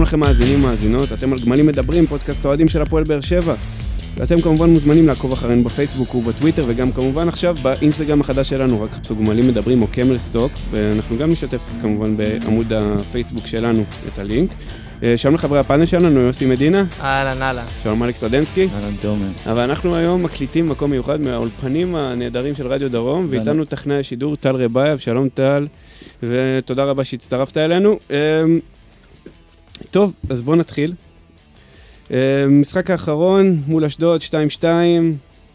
שלום לכם מאזינים, מאזינות, אתם על גמלים מדברים, פודקאסט האוהדים של הפועל באר שבע. ואתם כמובן מוזמנים לעקוב אחרינו בפייסבוק ובטוויטר, וגם כמובן עכשיו באינסטגרם החדש שלנו, רק חפשו גמלים מדברים או Camels Talk, ואנחנו גם נשתף כמובן בעמוד הפייסבוק שלנו את הלינק. אה, שלום לחברי הפאנל שלנו, יוסי מדינה. אהלן, אהלן. שלום אלכס רדנסקי. אהלן תומר. אבל אנחנו היום מקליטים מקום מיוחד מהאולפנים הנהדרים של רדיו דרום, ואיתנו טכנאי השידור טל רבייב, שלום טל, ותודה רבה שהצטרפת אלינו. טוב, אז בואו נתחיל. אמ, משחק האחרון מול אשדוד, 2-2,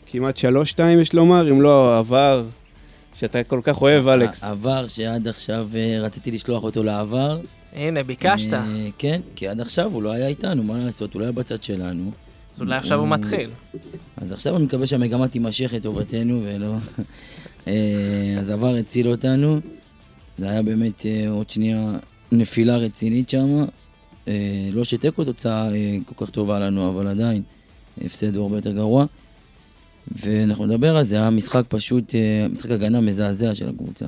כמעט 3-2 יש לומר, אם לא העבר שאתה כל כך אוהב, אלכס. העבר שעד עכשיו אה, רציתי לשלוח אותו לעבר. הנה, ביקשת. אה, כן, כי עד עכשיו הוא לא היה איתנו, מה לעשות? הוא לא היה בצד שלנו. אז אולי עכשיו הוא מתחיל. אז עכשיו אני מקווה שהמגמה תימשך לטובתנו ולא... אה, אז עבר הציל אותנו. זה היה באמת אה, עוד שנייה נפילה רצינית שם. אה, לא שתיקו תוצאה אה, כל כך טובה לנו, אבל עדיין, הפסד הוא הרבה יותר גרוע. ואנחנו נדבר על זה, היה משחק פשוט, אה, משחק הגנה מזעזע של הקבוצה.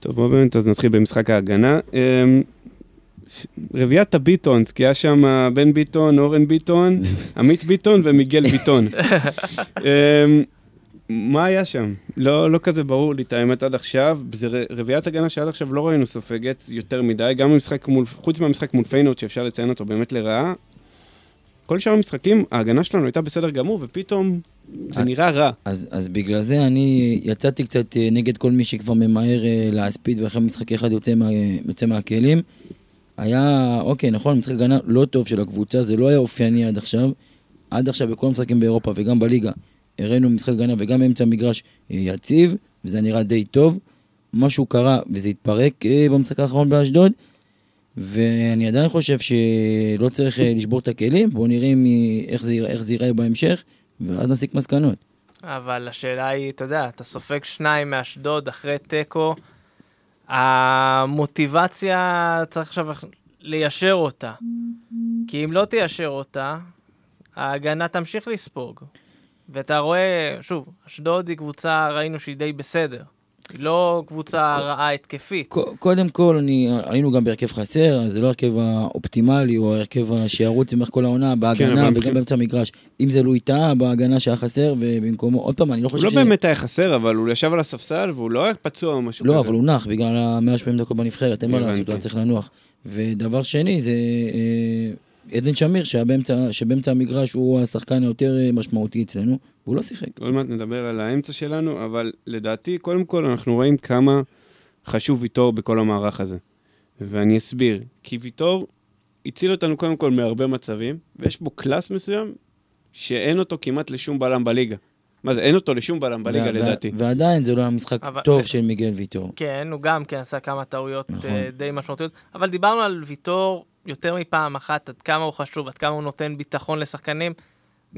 טוב, בואו באמת, אז נתחיל במשחק ההגנה. ש- רביעיית הביטונס, כי היה שם בן ביטון, אורן ביטון, עמית ביטון ומיגל ביטון. מה היה שם? לא, לא כזה ברור לי את האמת עד עכשיו. זה רביעיית הגנה שעד עכשיו לא ראינו סופגת יותר מדי, גם במשחק מול, חוץ מהמשחק מול פיינורד שאפשר לציין אותו באמת לרעה. כל שאר המשחקים, ההגנה שלנו הייתה בסדר גמור, ופתאום זה אה, נראה רע. אז, אז בגלל זה אני יצאתי קצת אה, נגד כל מי שכבר ממהר אה, להספיד ואחרי משחק אחד יוצא, מה, יוצא מהכלים. היה, אוקיי, נכון, משחק הגנה לא טוב של הקבוצה, זה לא היה אופייני עד עכשיו. עד עכשיו בכל המשחקים באירופה וגם בליגה הראינו משחק הגנה וגם באמצע המגרש אה, יציב, וזה נראה די טוב. משהו קרה וזה התפרק אה, במשחק האחרון באשדוד, ואני עדיין חושב שלא צריך אה, לשבור את הכלים, בואו נראה איך, זה, איך זה ייראה בהמשך, ואז נסיק מסקנות. אבל השאלה היא, אתה יודע, אתה סופג שניים מאשדוד אחרי תיקו, המוטיבציה, צריך עכשיו ליישר אותה. כי אם לא תיישר אותה, ההגנה תמשיך לספוג. ואתה רואה, שוב, אשדוד היא קבוצה, ראינו שהיא די בסדר. היא לא קבוצה רעה התקפית. ק- קודם כל, אני, היינו גם בהרכב חסר, אז זה לא ההרכב האופטימלי, או ההרכב שירוץ במהלך כל העונה, כן, בהגנה אבל וגם מבחינת- באמצע המגרש. אם זה לואי טאה, בהגנה שהיה חסר, ובמקומו, עוד פעם, אני לא הוא חושב לא ש... באמת היה חסר, אבל הוא ישב על הספסל והוא לא היה פצוע או משהו כזה. לא, אבל הוא נח בגלל ה-180 דקות בנבחרת, אין מה. לעשות, הוא היה צריך לנוח. ודבר שני, זה אה, עדן שמיר, שהיה באמצע- שבאמצע המגרש הוא השחקן היותר אה, משמעותי אצלנו, והוא לא שיחק. עוד מעט נדבר על האמצע שלנו, אבל לדעתי, קודם כל, אנחנו רואים כמה חשוב ויטור בכל המערך הזה. ואני אסביר. כי ויטור הציל אותנו קודם כל מהרבה מצבים, ויש בו קלאס מסוים שאין אותו כמעט לשום בלם בליגה. מה זה, אין אותו לשום בלם בליגה לדעתי. ועדיין זה לא היה משחק אבל- טוב של מיגל ויטור. כן, הוא גם כן עשה כמה טעויות נכון. נכון. די משמעותיות, אבל דיברנו על ויטור יותר מפעם אחת, עד כמה הוא חשוב, עד כמה הוא נותן ביטחון לשחקנים.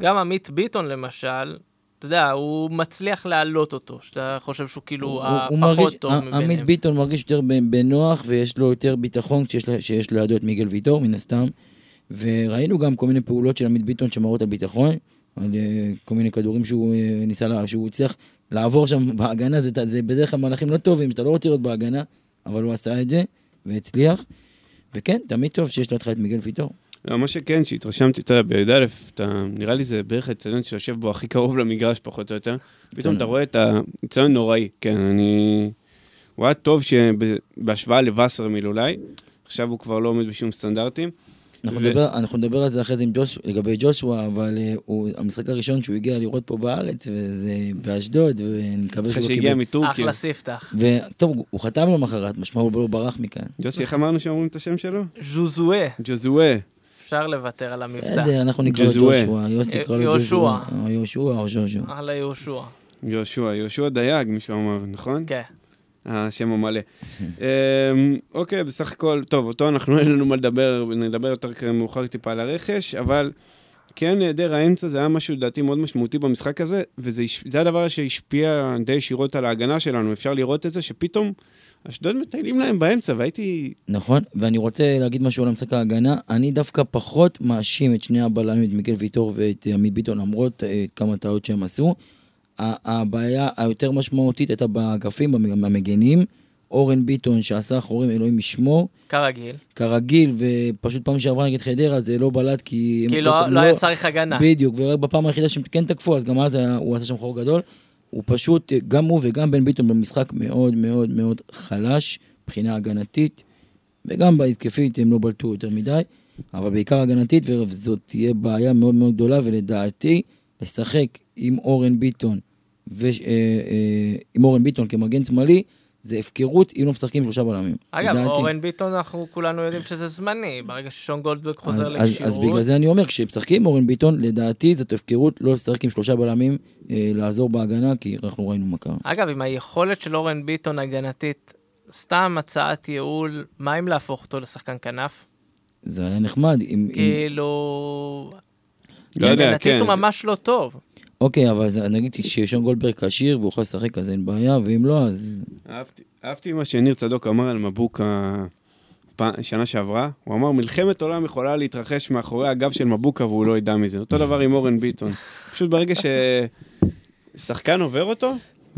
גם עמית ביטון למשל, אתה יודע, הוא מצליח להעלות אותו, שאתה חושב שהוא כאילו הוא- הוא הפחות מרגיש- טוב מביניהם. עמית ביטון מרגיש יותר בנוח ויש לו יותר ביטחון כשיש שיש לידו את מיגל ויטור, מן הסתם. וראינו גם כל מיני פעולות של עמית ביטון שמראות על ביטחון, על אה, כל מיני כדורים שהוא אה, ניסה, לה- שהוא הצליח לעבור שם בהגנה, זה, זה בדרך כלל מהלכים לא טובים, שאתה לא רוצה להיות בהגנה, אבל הוא עשה את זה והצליח. וכן, תמיד טוב שיש לך את מיגל ויטור. לא, מה שכן, שהתרשמתי, אתה יודע, בי"א, אתה, נראה לי זה בערך האצטדיון שיושב בו הכי קרוב למגרש, פחות או יותר. פתאום אתה רואה את האצטדיון נוראי, כן, אני... הוא היה טוב שבהשוואה לווסרמיל אולי, עכשיו הוא כבר לא עומד בשום סטנדרטים. אנחנו, ו- נדבר, אנחנו נדבר על זה אחרי זה עם ג'וש, לגבי ג'ושוע, אבל uh, הוא, המשחק הראשון שהוא הגיע לראות פה בארץ, וזה באשדוד, ואני מקווה שהוא לא שהגיע קיבל... מטורקיה. אחלה ספתח. וטוב, הוא- הוא חתם למחרת, משמע הוא לא ברח מכאן. יוסי, איך אמרנו שאומרים את השם שלו? ז'וזואה, ג'וזואה. אפשר לוותר על המבטא. בסדר, אנחנו נקרא לו. ג'ושוע, יוסי יקרא לו יהושע. ג'ושוע. או יהושע או ז'וז'ו. אחלה יהושע. יהושע, יהושע דייג, מישהו אמר, נכון? כן. השם המלא. אמ, אוקיי, בסך הכל, טוב, אותו אנחנו אין לנו מה לדבר, נדבר יותר מאוחר טיפה על הרכש, אבל כן, היעדר האמצע זה היה משהו לדעתי מאוד משמעותי במשחק הזה, וזה הדבר שהשפיע די ישירות על ההגנה שלנו. אפשר לראות את זה שפתאום אשדוד מטיילים להם באמצע, והייתי... נכון, ואני רוצה להגיד משהו על המשחק ההגנה. אני דווקא פחות מאשים את שני הבלמים, את מיגל ויטור ואת עמית ביטון, למרות אה, כמה טעות שהם עשו. הבעיה היותר משמעותית הייתה באגפים, במג- במגנים. אורן ביטון שעשה חורים, אלוהים ישמור, כרגיל. כרגיל, ופשוט פעם שעברה נגד חדרה זה לא בלט כי... כי לא לא היה צריך הגנה. בדיוק, ורק בפעם היחידה שהם כן תקפו, אז גם אז היה- הוא עשה שם חור גדול. הוא פשוט, גם הוא וגם בן ביטון במשחק מאוד מאוד מאוד חלש, מבחינה הגנתית, וגם בהתקפית הם לא בלטו יותר מדי, אבל בעיקר הגנתית, וזאת תהיה בעיה מאוד מאוד גדולה, ולדעתי, לשחק עם אורן ביטון, ו, אה, אה, אורן ביטון כמגן שמאלי, זה הפקרות אם לא משחקים שלושה בלמים. אגב, לדעתי. אורן ביטון, אנחנו כולנו יודעים שזה זמני, ברגע ששון גולדברג אז, חוזר אז, אז לכשירות. בגלל זה אני אומר, כשמשחקים עם אורן ביטון, לדעתי זאת הפקרות לא לשחק עם שלושה בלמים, אה, לעזור בהגנה, כי אנחנו ראינו מה קרה. אגב, עם היכולת של אורן ביטון הגנתית, סתם הצעת ייעול, מה אם להפוך אותו לשחקן כנף? זה היה נחמד. אם, אם, כאילו... לא יודע, הגנתית כן. הוא ממש לא טוב. אוקיי, אבל נגיד ששון גולדברג כשיר והוא יכול לשחק, אז אין בעיה, ואם לא, אז... אהבתי, אהבתי מה שניר צדוק אמר על מבוקה שנה שעברה. הוא אמר, מלחמת עולם יכולה להתרחש מאחורי הגב של מבוקה והוא לא ידע מזה. אותו דבר עם אורן ביטון. פשוט ברגע ששחקן עובר אותו,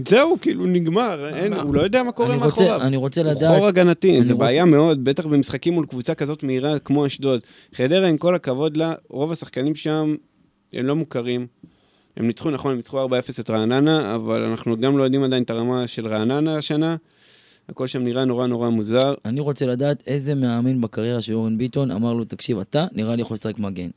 זהו, כאילו נגמר, אין, הוא לא יודע מה קורה מאחוריו. אני רוצה הוא לדעת... חור הגנתי, רוצה- בעיה מאוד, בטח במשחקים מול קבוצה כזאת מהירה כמו אשדוד. חדרה, עם כל הכבוד לה, רוב השחקנים שם הם לא מוכרים. הם ניצחו, נכון, הם ניצחו 4-0 את רעננה, אבל אנחנו גם לא יודעים עדיין את הרמה של רעננה השנה. הכל שם נראה נורא נורא מוזר. אני רוצה לדעת איזה מאמן בקריירה של אורן ביטון אמר לו, תקשיב, אתה נראה לי יכול לשחק מגן.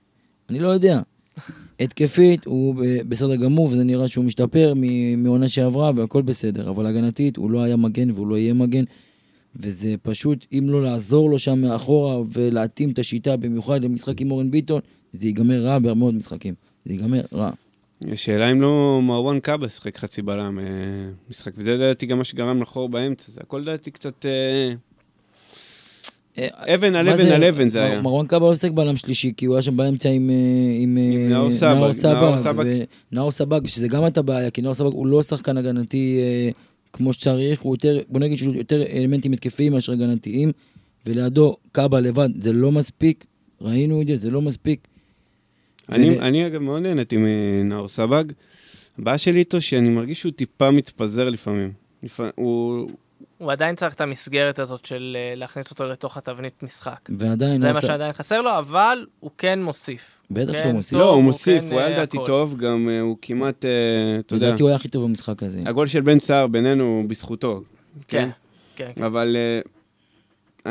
אני לא יודע. התקפית, הוא בסדר גמור, וזה נראה שהוא משתפר מעונה שעברה, והכל בסדר. אבל הגנתית, הוא לא היה מגן והוא לא יהיה מגן. וזה פשוט, אם לא לעזור לו שם מאחורה ולהתאים את השיטה, במיוחד למשחק עם אורן ביטון, זה ייגמר רע בהרבה מאוד משחקים. זה ייגמר רע. השאלה אם לא מרואן קאבה שיחק חצי בלם אה, משחק, וזה לדעתי גם מה שגרם לחור באמצע, זה הכל לדעתי קצת... אה, אבן על אבן על אבן זה היה. מרואן קאבה לא עוסק בלם שלישי, כי הוא היה שם באמצע עם, אה, אה, נאור סבג. נאור סבג. שזה גם הייתה בעיה, כי נאור סבג הוא לא שחקן הגנתי אה, כמו שצריך, הוא יותר, בוא נגיד לו יותר אלמנטים התקפיים מאשר הגנתיים, ולידו קאבה לבד, זה לא מספיק, ראינו את זה, זה לא מספיק. אני, ול- אני אגב מאוד נהניתי מנאור סבג. הבעיה שלי איתו שאני מרגיש שהוא טיפה מתפזר לפעמים. לפע... הוא... הוא עדיין צריך את המסגרת הזאת של אה, להכניס אותו לתוך התבנית משחק. ועדיין, זה מה ס- שעדיין חסר לו, אבל הוא כן מוסיף. בטח כן, שהוא מוסיף. טוב, לא, הוא הוא מוסיף, כן, הוא היה אה, לדעתי. טוב, גם אה, הוא כמעט, אתה יודע, לדעתי הוא היה הכי טוב במשחק הזה. הגול של בן סער בינינו הוא בזכותו. כן, כן. כן. אבל אה,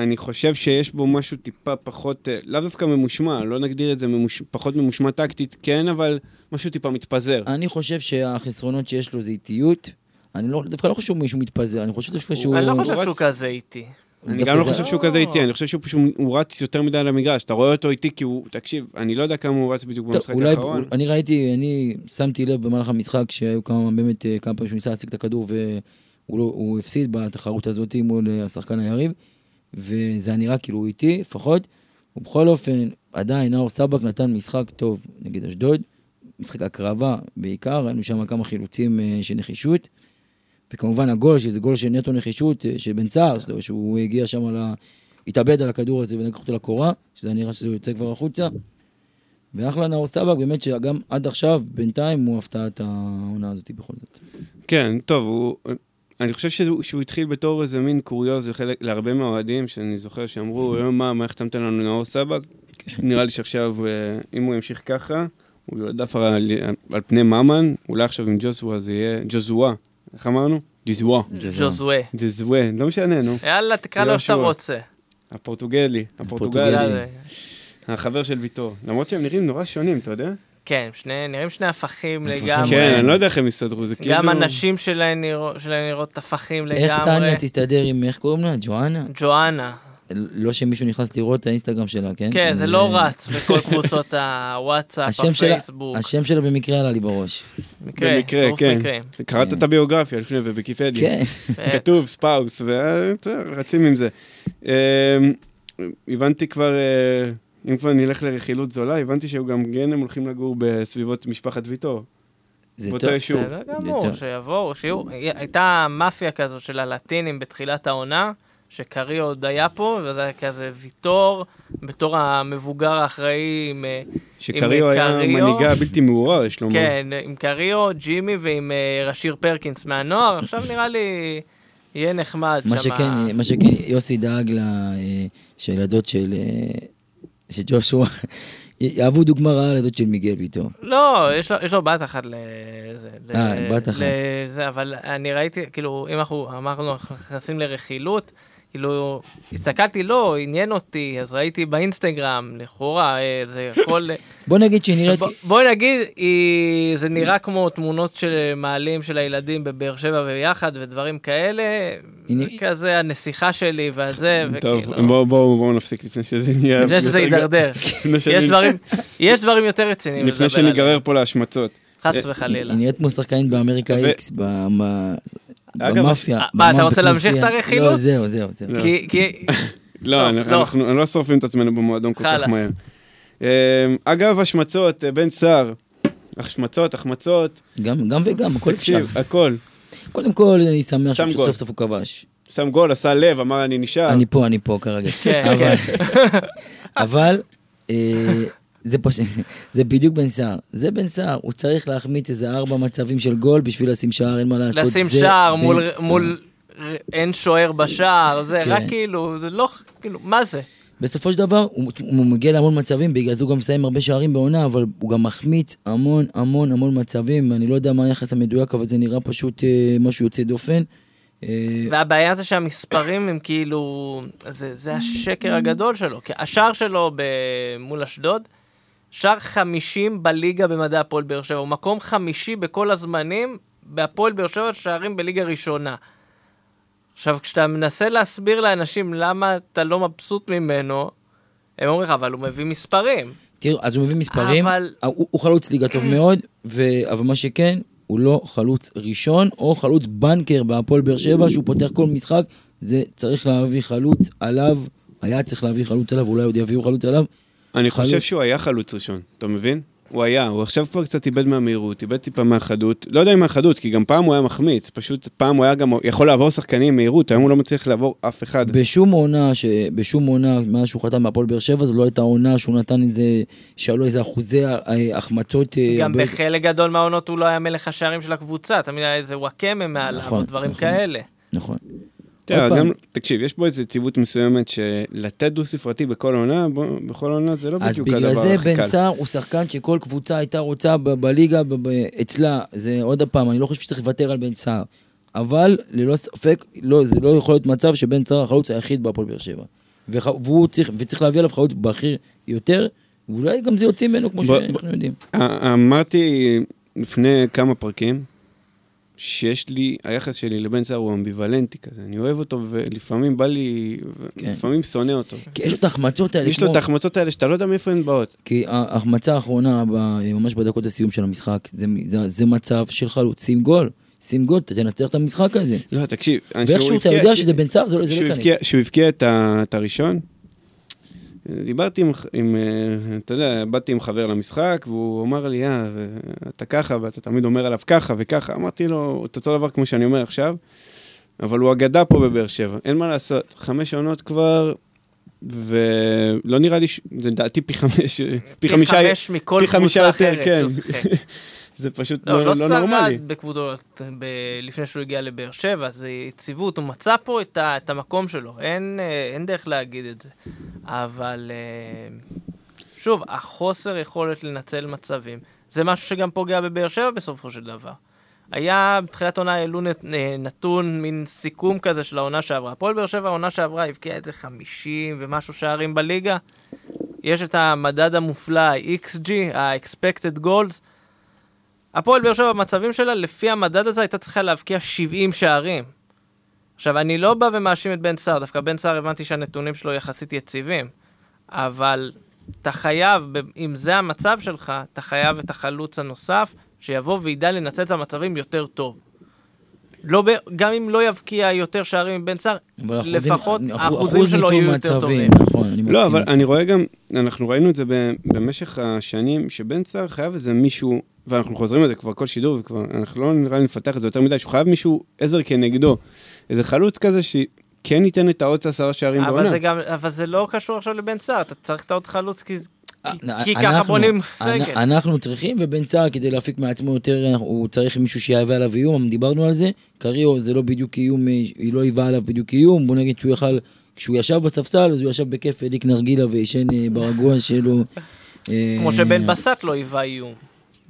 אני חושב שיש בו משהו טיפה פחות, אה, לאו דווקא ממושמע, לא נגדיר את זה ממוש... פחות ממושמע טקטית, כן, אבל משהו טיפה מתפזר. אני חושב שהחסרונות שיש לו זה איטיות. אני לא, דווקא לא חושב שהוא מתפזר, אני חושב דווקא שהוא... אני לא חושב שהוא רץ. כזה איטי. אני גם לא זה- חושב שהוא כזה איטי, אני חושב שהוא פשוט, הוא רץ יותר מדי על המגרש. אתה רואה אותו איטי כי הוא, תקשיב, אני לא יודע כמה הוא רץ בדיוק במשחק אולי, האחרון. אני ראיתי, אני שמתי לב במהלך המשחק שהיו כמה, באמת, אה, כמה פעמים שהוא ניסה להציג את הכדור והוא לא, הפסיד בתחרות הזאת מול אה, השחקן היריב, וזה היה נראה כאילו הוא איטי, לפחות. ובכל אופן, עדיין נאור סבק נתן משחק טוב נגד אשדוד, משחק הקרבה בעיקר, ראינו שם כמה חילוצים אה, של נחישות. וכמובן הגול, שזה גול של נטו נחישות, אה, של בן סער, שזה- שהוא הגיע שם על ה... התאבד על הכדור הזה ולקח אותו לקורה, שזה נראה שזה יוצא כבר החוצה. ואחלה נאור סבק, באמת שגם עד עכשיו, בינתיים, הוא הפתעת העונה הזאת בכל זאת. כן, טוב, הוא... אני חושב שהוא, שהוא התחיל בתור איזה מין קוריוז לחלק, להרבה מהאוהדים, שאני זוכר שאמרו, "אה, מה, מה החתמת לנו נאור סבק? נראה לי שעכשיו, אה, אם הוא ימשיך ככה, הוא יועדף על, על פני ממן, אולי עכשיו עם ג'וזווה זה יהיה, ג'וזווה, איך אמרנו? ג'זווה. ז'וזואה. ג'זווה, לא משנה, נו. יאללה, תקרא לו איך שאתה. רוצה. הפורטוגלי, הפורטוגלי. החבר של ויטור. למרות שהם נראים נורא שונים, אתה יודע? כן, שני- נראים שני הפכים. לגמרי. כן, אני לא יודע איך הם יסתדרו, זה כאילו... גם הנשים שלהם נראות- הפכים לגמרי. איך טניה תסתדר עם, איך קוראים לה? ג'ואנה? ג'ואנה. לא שמישהו נכנס לראות את האינסטגרם שלה, כן? כן, זה לא רץ בכל קבוצות הוואטסאפ, הפייסבוק. השם שלה במקרה עלה לי בראש. מקרה, במקרה, כן. קראת כן. את הביוגרפיה לפני בוויקיפדיה. כן. אה, כתוב ספאוס, ורצים עם זה. אה, הבנתי כבר, אה, אם כבר נלך לרכילות זולה, הבנתי שגם כן הם הולכים לגור בסביבות משפחת ויטור. זה באותו טוב. יישוב. בסדר גמור. שיבואו, שיהיו. הייתה מאפיה כזאת של הלטינים בתחילת העונה, שקרי עוד היה פה, וזה היה כזה ויטור, בתור המבוגר האחראי עם... אה, שקריו היה קריו. מנהיגה בלתי מעורר, יש לומר. כן, עם קריו, ג'ימי ועם אה, רשיר פרקינס מהנוער, עכשיו נראה לי יהיה נחמד מה שמה. שכן, מה שכן, יוסי דאג ל- אה, שהילדות של אה, של ג'ושוע יהוו דוגמה רעה לילדות של מיגל ביטו. לא, יש לו, יש לו בת אחת לזה. אה, בת אחת. לזה, אבל אני ראיתי, כאילו, אם אנחנו אמרנו, אנחנו נכנסים לרכילות, כאילו, הסתכלתי, לא, עניין אותי, אז ראיתי באינסטגרם, לכאורה, אה, זה הכל... בוא נגיד שהיא נראית... בוא- נגיד, היא- זה נראה כמו תמונות של מעלים של הילדים בבאר שבע ביחד ודברים כאלה, היא כזה הנסיכה שלי והזה, טוב, וכאילו, בואו בואו בואו נפסיק לפני שזה נהיה... לפני שזה יידרדר. יש דברים, יש דברים יותר רציניים לדבר לפני. שניגרר פה להשמצות. חס וחלילה. היא נראית כמו שחקנית באמריקה איקס, במאפיה. אה, מה, אתה רוצה להמשיך את. הרכילות? לא, זהו, זהו, זהו. לא. לא, לא, אנחנו- לא. אנחנו לא שורפים את עצמנו במועדון כל כך. מהר. אה, אגב, השמצות, אה, בן סער. השמצות, החמצות, גם גם וגם, הכל אפשר. תקשיב, הכל. קודם כל, אני שמח. שסוף סוף הוא כבש. שם גול, עשה לב, אמר אני נשאר. אני פה, אני פה כרגע. כן, אבל- כן. אבל אה, זה פשוט, זה בדיוק בן סער. זה בן סער, הוא צריך להחמיץ איזה ארבע מצבים של גול בשביל לשים שער, אין מה לעשות. לשים שער מול. מול, אין שוער בשער, זה כן. רק כאילו, זה לא, כאילו, מה זה? בסופו של דבר, הוא, הוא מגיע להמון מצבים, בגלל זה הוא גם מסיים הרבה שערים בעונה, אבל הוא גם מחמיץ המון המון המון מצבים, אני לא יודע מה היחס המדויק, אבל זה נראה פשוט אה, משהו יוצא דופן. אה, והבעיה זה שהמספרים הם כאילו, זה, זה השקר הגדול שלו. כי השער שלו ב, מול אשדוד, שער 50 בליגה במדעי הפועל באר שבע, הוא מקום חמישי בכל הזמנים בהפועל באר שבע שערים בליגה ראשונה. עכשיו, כשאתה מנסה להסביר לאנשים למה אתה לא מבסוט ממנו, הם אומרים לך, אבל הוא מביא מספרים. תראו, אז הוא מביא מספרים, אבל- הוא, הוא חלוץ ליגה טוב מאוד, ו... אבל מה שכן, הוא לא חלוץ ראשון, או חלוץ בנקר בהפועל באר שבע, שהוא פותח כל משחק, זה צריך להביא חלוץ עליו, היה צריך להביא חלוץ עליו, אולי עוד יביאו חלוץ עליו. אני חלוץ. חושב שהוא היה חלוץ ראשון, אתה מבין? הוא היה, הוא עכשיו כבר קצת איבד מהמהירות, איבד טיפה מהחדות. לא יודע אם מהחדות, כי גם פעם הוא היה מחמיץ, פשוט פעם הוא היה גם יכול לעבור שחקנים מהירות, היום הוא לא מצליח לעבור אף אחד. בשום עונה, ש... בשום עונה, מאז שהוא חתם בהפועל באר שבע, זו לא הייתה עונה שהוא נתן איזה, שהיו לו איזה אחוזי אה, החמצות. אה, גם הרבה- בחלק גדול מהעונות הוא לא היה מלך השערים של הקבוצה, תמיד היה איזה וואקמה מעליו, נכון, או דברים נכון. כאלה. נכון. תראה, פעם. גם, תקשיב, יש פה איזו יציבות מסוימת שלתת דו-ספרתי בכל עונה, בכל עונה זה לא אז בדיוק בגלל הדבר זה הכי בן קל. סער הוא שחקן שכל קבוצה הייתה רוצה בליגה, אצלה, זה עוד פעם, אני לא חושב שצריך לוותר על בן סער. אבל ללא ספק, לא, זה לא יכול להיות מצב שבן סער החלוץ היחיד בהפועל באר שבע. וח- והוא צריך, וצריך להביא עליו חלוץ בכיר יותר, ואולי גם זה יוצא ממנו כמו שאנחנו יודעים. אמרתי לפני כמה פרקים, שיש לי, היחס שלי לבן סער הוא אמביוולנטי כזה, אני אוהב אותו ולפעמים בא לי, כן. לפעמים שונא אותו. כי יש לו את ההחמצות האלה, יש לו את ההחמצות האלה שאתה לא יודע מאיפה הן באות. כי ההחמצה האחרונה, ממש בדקות הסיום של המשחק, זה, זה, זה מצב של חלוץ, שים גול, שים גול, תנצח את המשחק הזה. לא, תקשיב, ואיכשהו אתה יודע שזה בן סער, זה לא לא ייכנס. שהוא הבקיע את הראשון, דיברתי עם, עם, אה, אתה יודע, באתי עם חבר למשחק, והוא אמר לי, אה, אתה ככה, ואתה תמיד אומר עליו ככה וככה. אמרתי לו, את אותו דבר כמו שאני אומר עכשיו, אבל הוא אגדה פה בבאר שבע, אין מה לעשות. חמש עונות כבר, ולא נראה לי, ש... זה לדעתי פי חמש, פי חמישה, חמש מכל פי חמישה קבוצה יותר, אחרת כן. שהוא שיחק. זה פשוט לא, לא, לא לא נורמלי. בקבוצות ב- לפני שהוא הגיע לבאר שבע, זה יציבות, הוא מצא פה את, ה, את המקום שלו, אין, אה, אין דרך להגיד את זה. אבל אה, שוב, החוסר יכולת לנצל מצבים, זה משהו שגם פוגע בבאר שבע בסופו של דבר. היה, בתחילת עונה העלו אה, נתון, מין סיכום כזה של העונה שעברה. הפועל באר שבע, העונה שעברה, הבקיעה איזה 50 ומשהו שערים בליגה. יש את המדד המופלא, ה-XG, ה-expected goals. הפועל באר שבע במצבים שלה, לפי המדד הזה הייתה צריכה להבקיע 70 שערים. עכשיו, אני לא בא ומאשים את בן סער, דווקא בן סער הבנתי שהנתונים שלו יחסית יציבים, אבל אתה חייב, אם זה המצב שלך, אתה חייב את החלוץ הנוסף, שיבוא וידע לנצל את המצבים יותר טוב. לא ב... גם אם לא יבקיע יותר שערים מבן סער, לפחות אחוז- האחוזים אחוז שלו יהיו יותר טובים. נכון, אני מסכים. לא, אבל אני רואה גם, אנחנו ראינו את זה במשך השנים, שבן סער חייב איזה מישהו, ואנחנו חוזרים לזה כבר כל שידור, וכבר, אנחנו לא נראה לי נפתח את זה יותר מדי, שהוא חייב מישהו עזר כנגדו. איזה חלוץ כזה שכן ייתן את העוד עשרה שערים אבל בעונה. זה, גם, אבל זה לא קשור עכשיו לבן סער, אתה צריך את העוד חלוץ, כי כי ככה בונים סגל. אנחנו צריכים, ובן סער, כדי להפיק מעצמו יותר, הוא צריך מישהו שיהווה עליו איום, דיברנו על זה. קריו זה לא בדיוק איום, אה, היא לא היווה עליו בדיוק איום, בוא נגיד שהוא יכל, כשהוא ישב בספסל, אז הוא ישב בכיף, הדליק נרגילה ועישן אה, ברגוע שלו. אה, כמו שבן בסט לא היווה איום,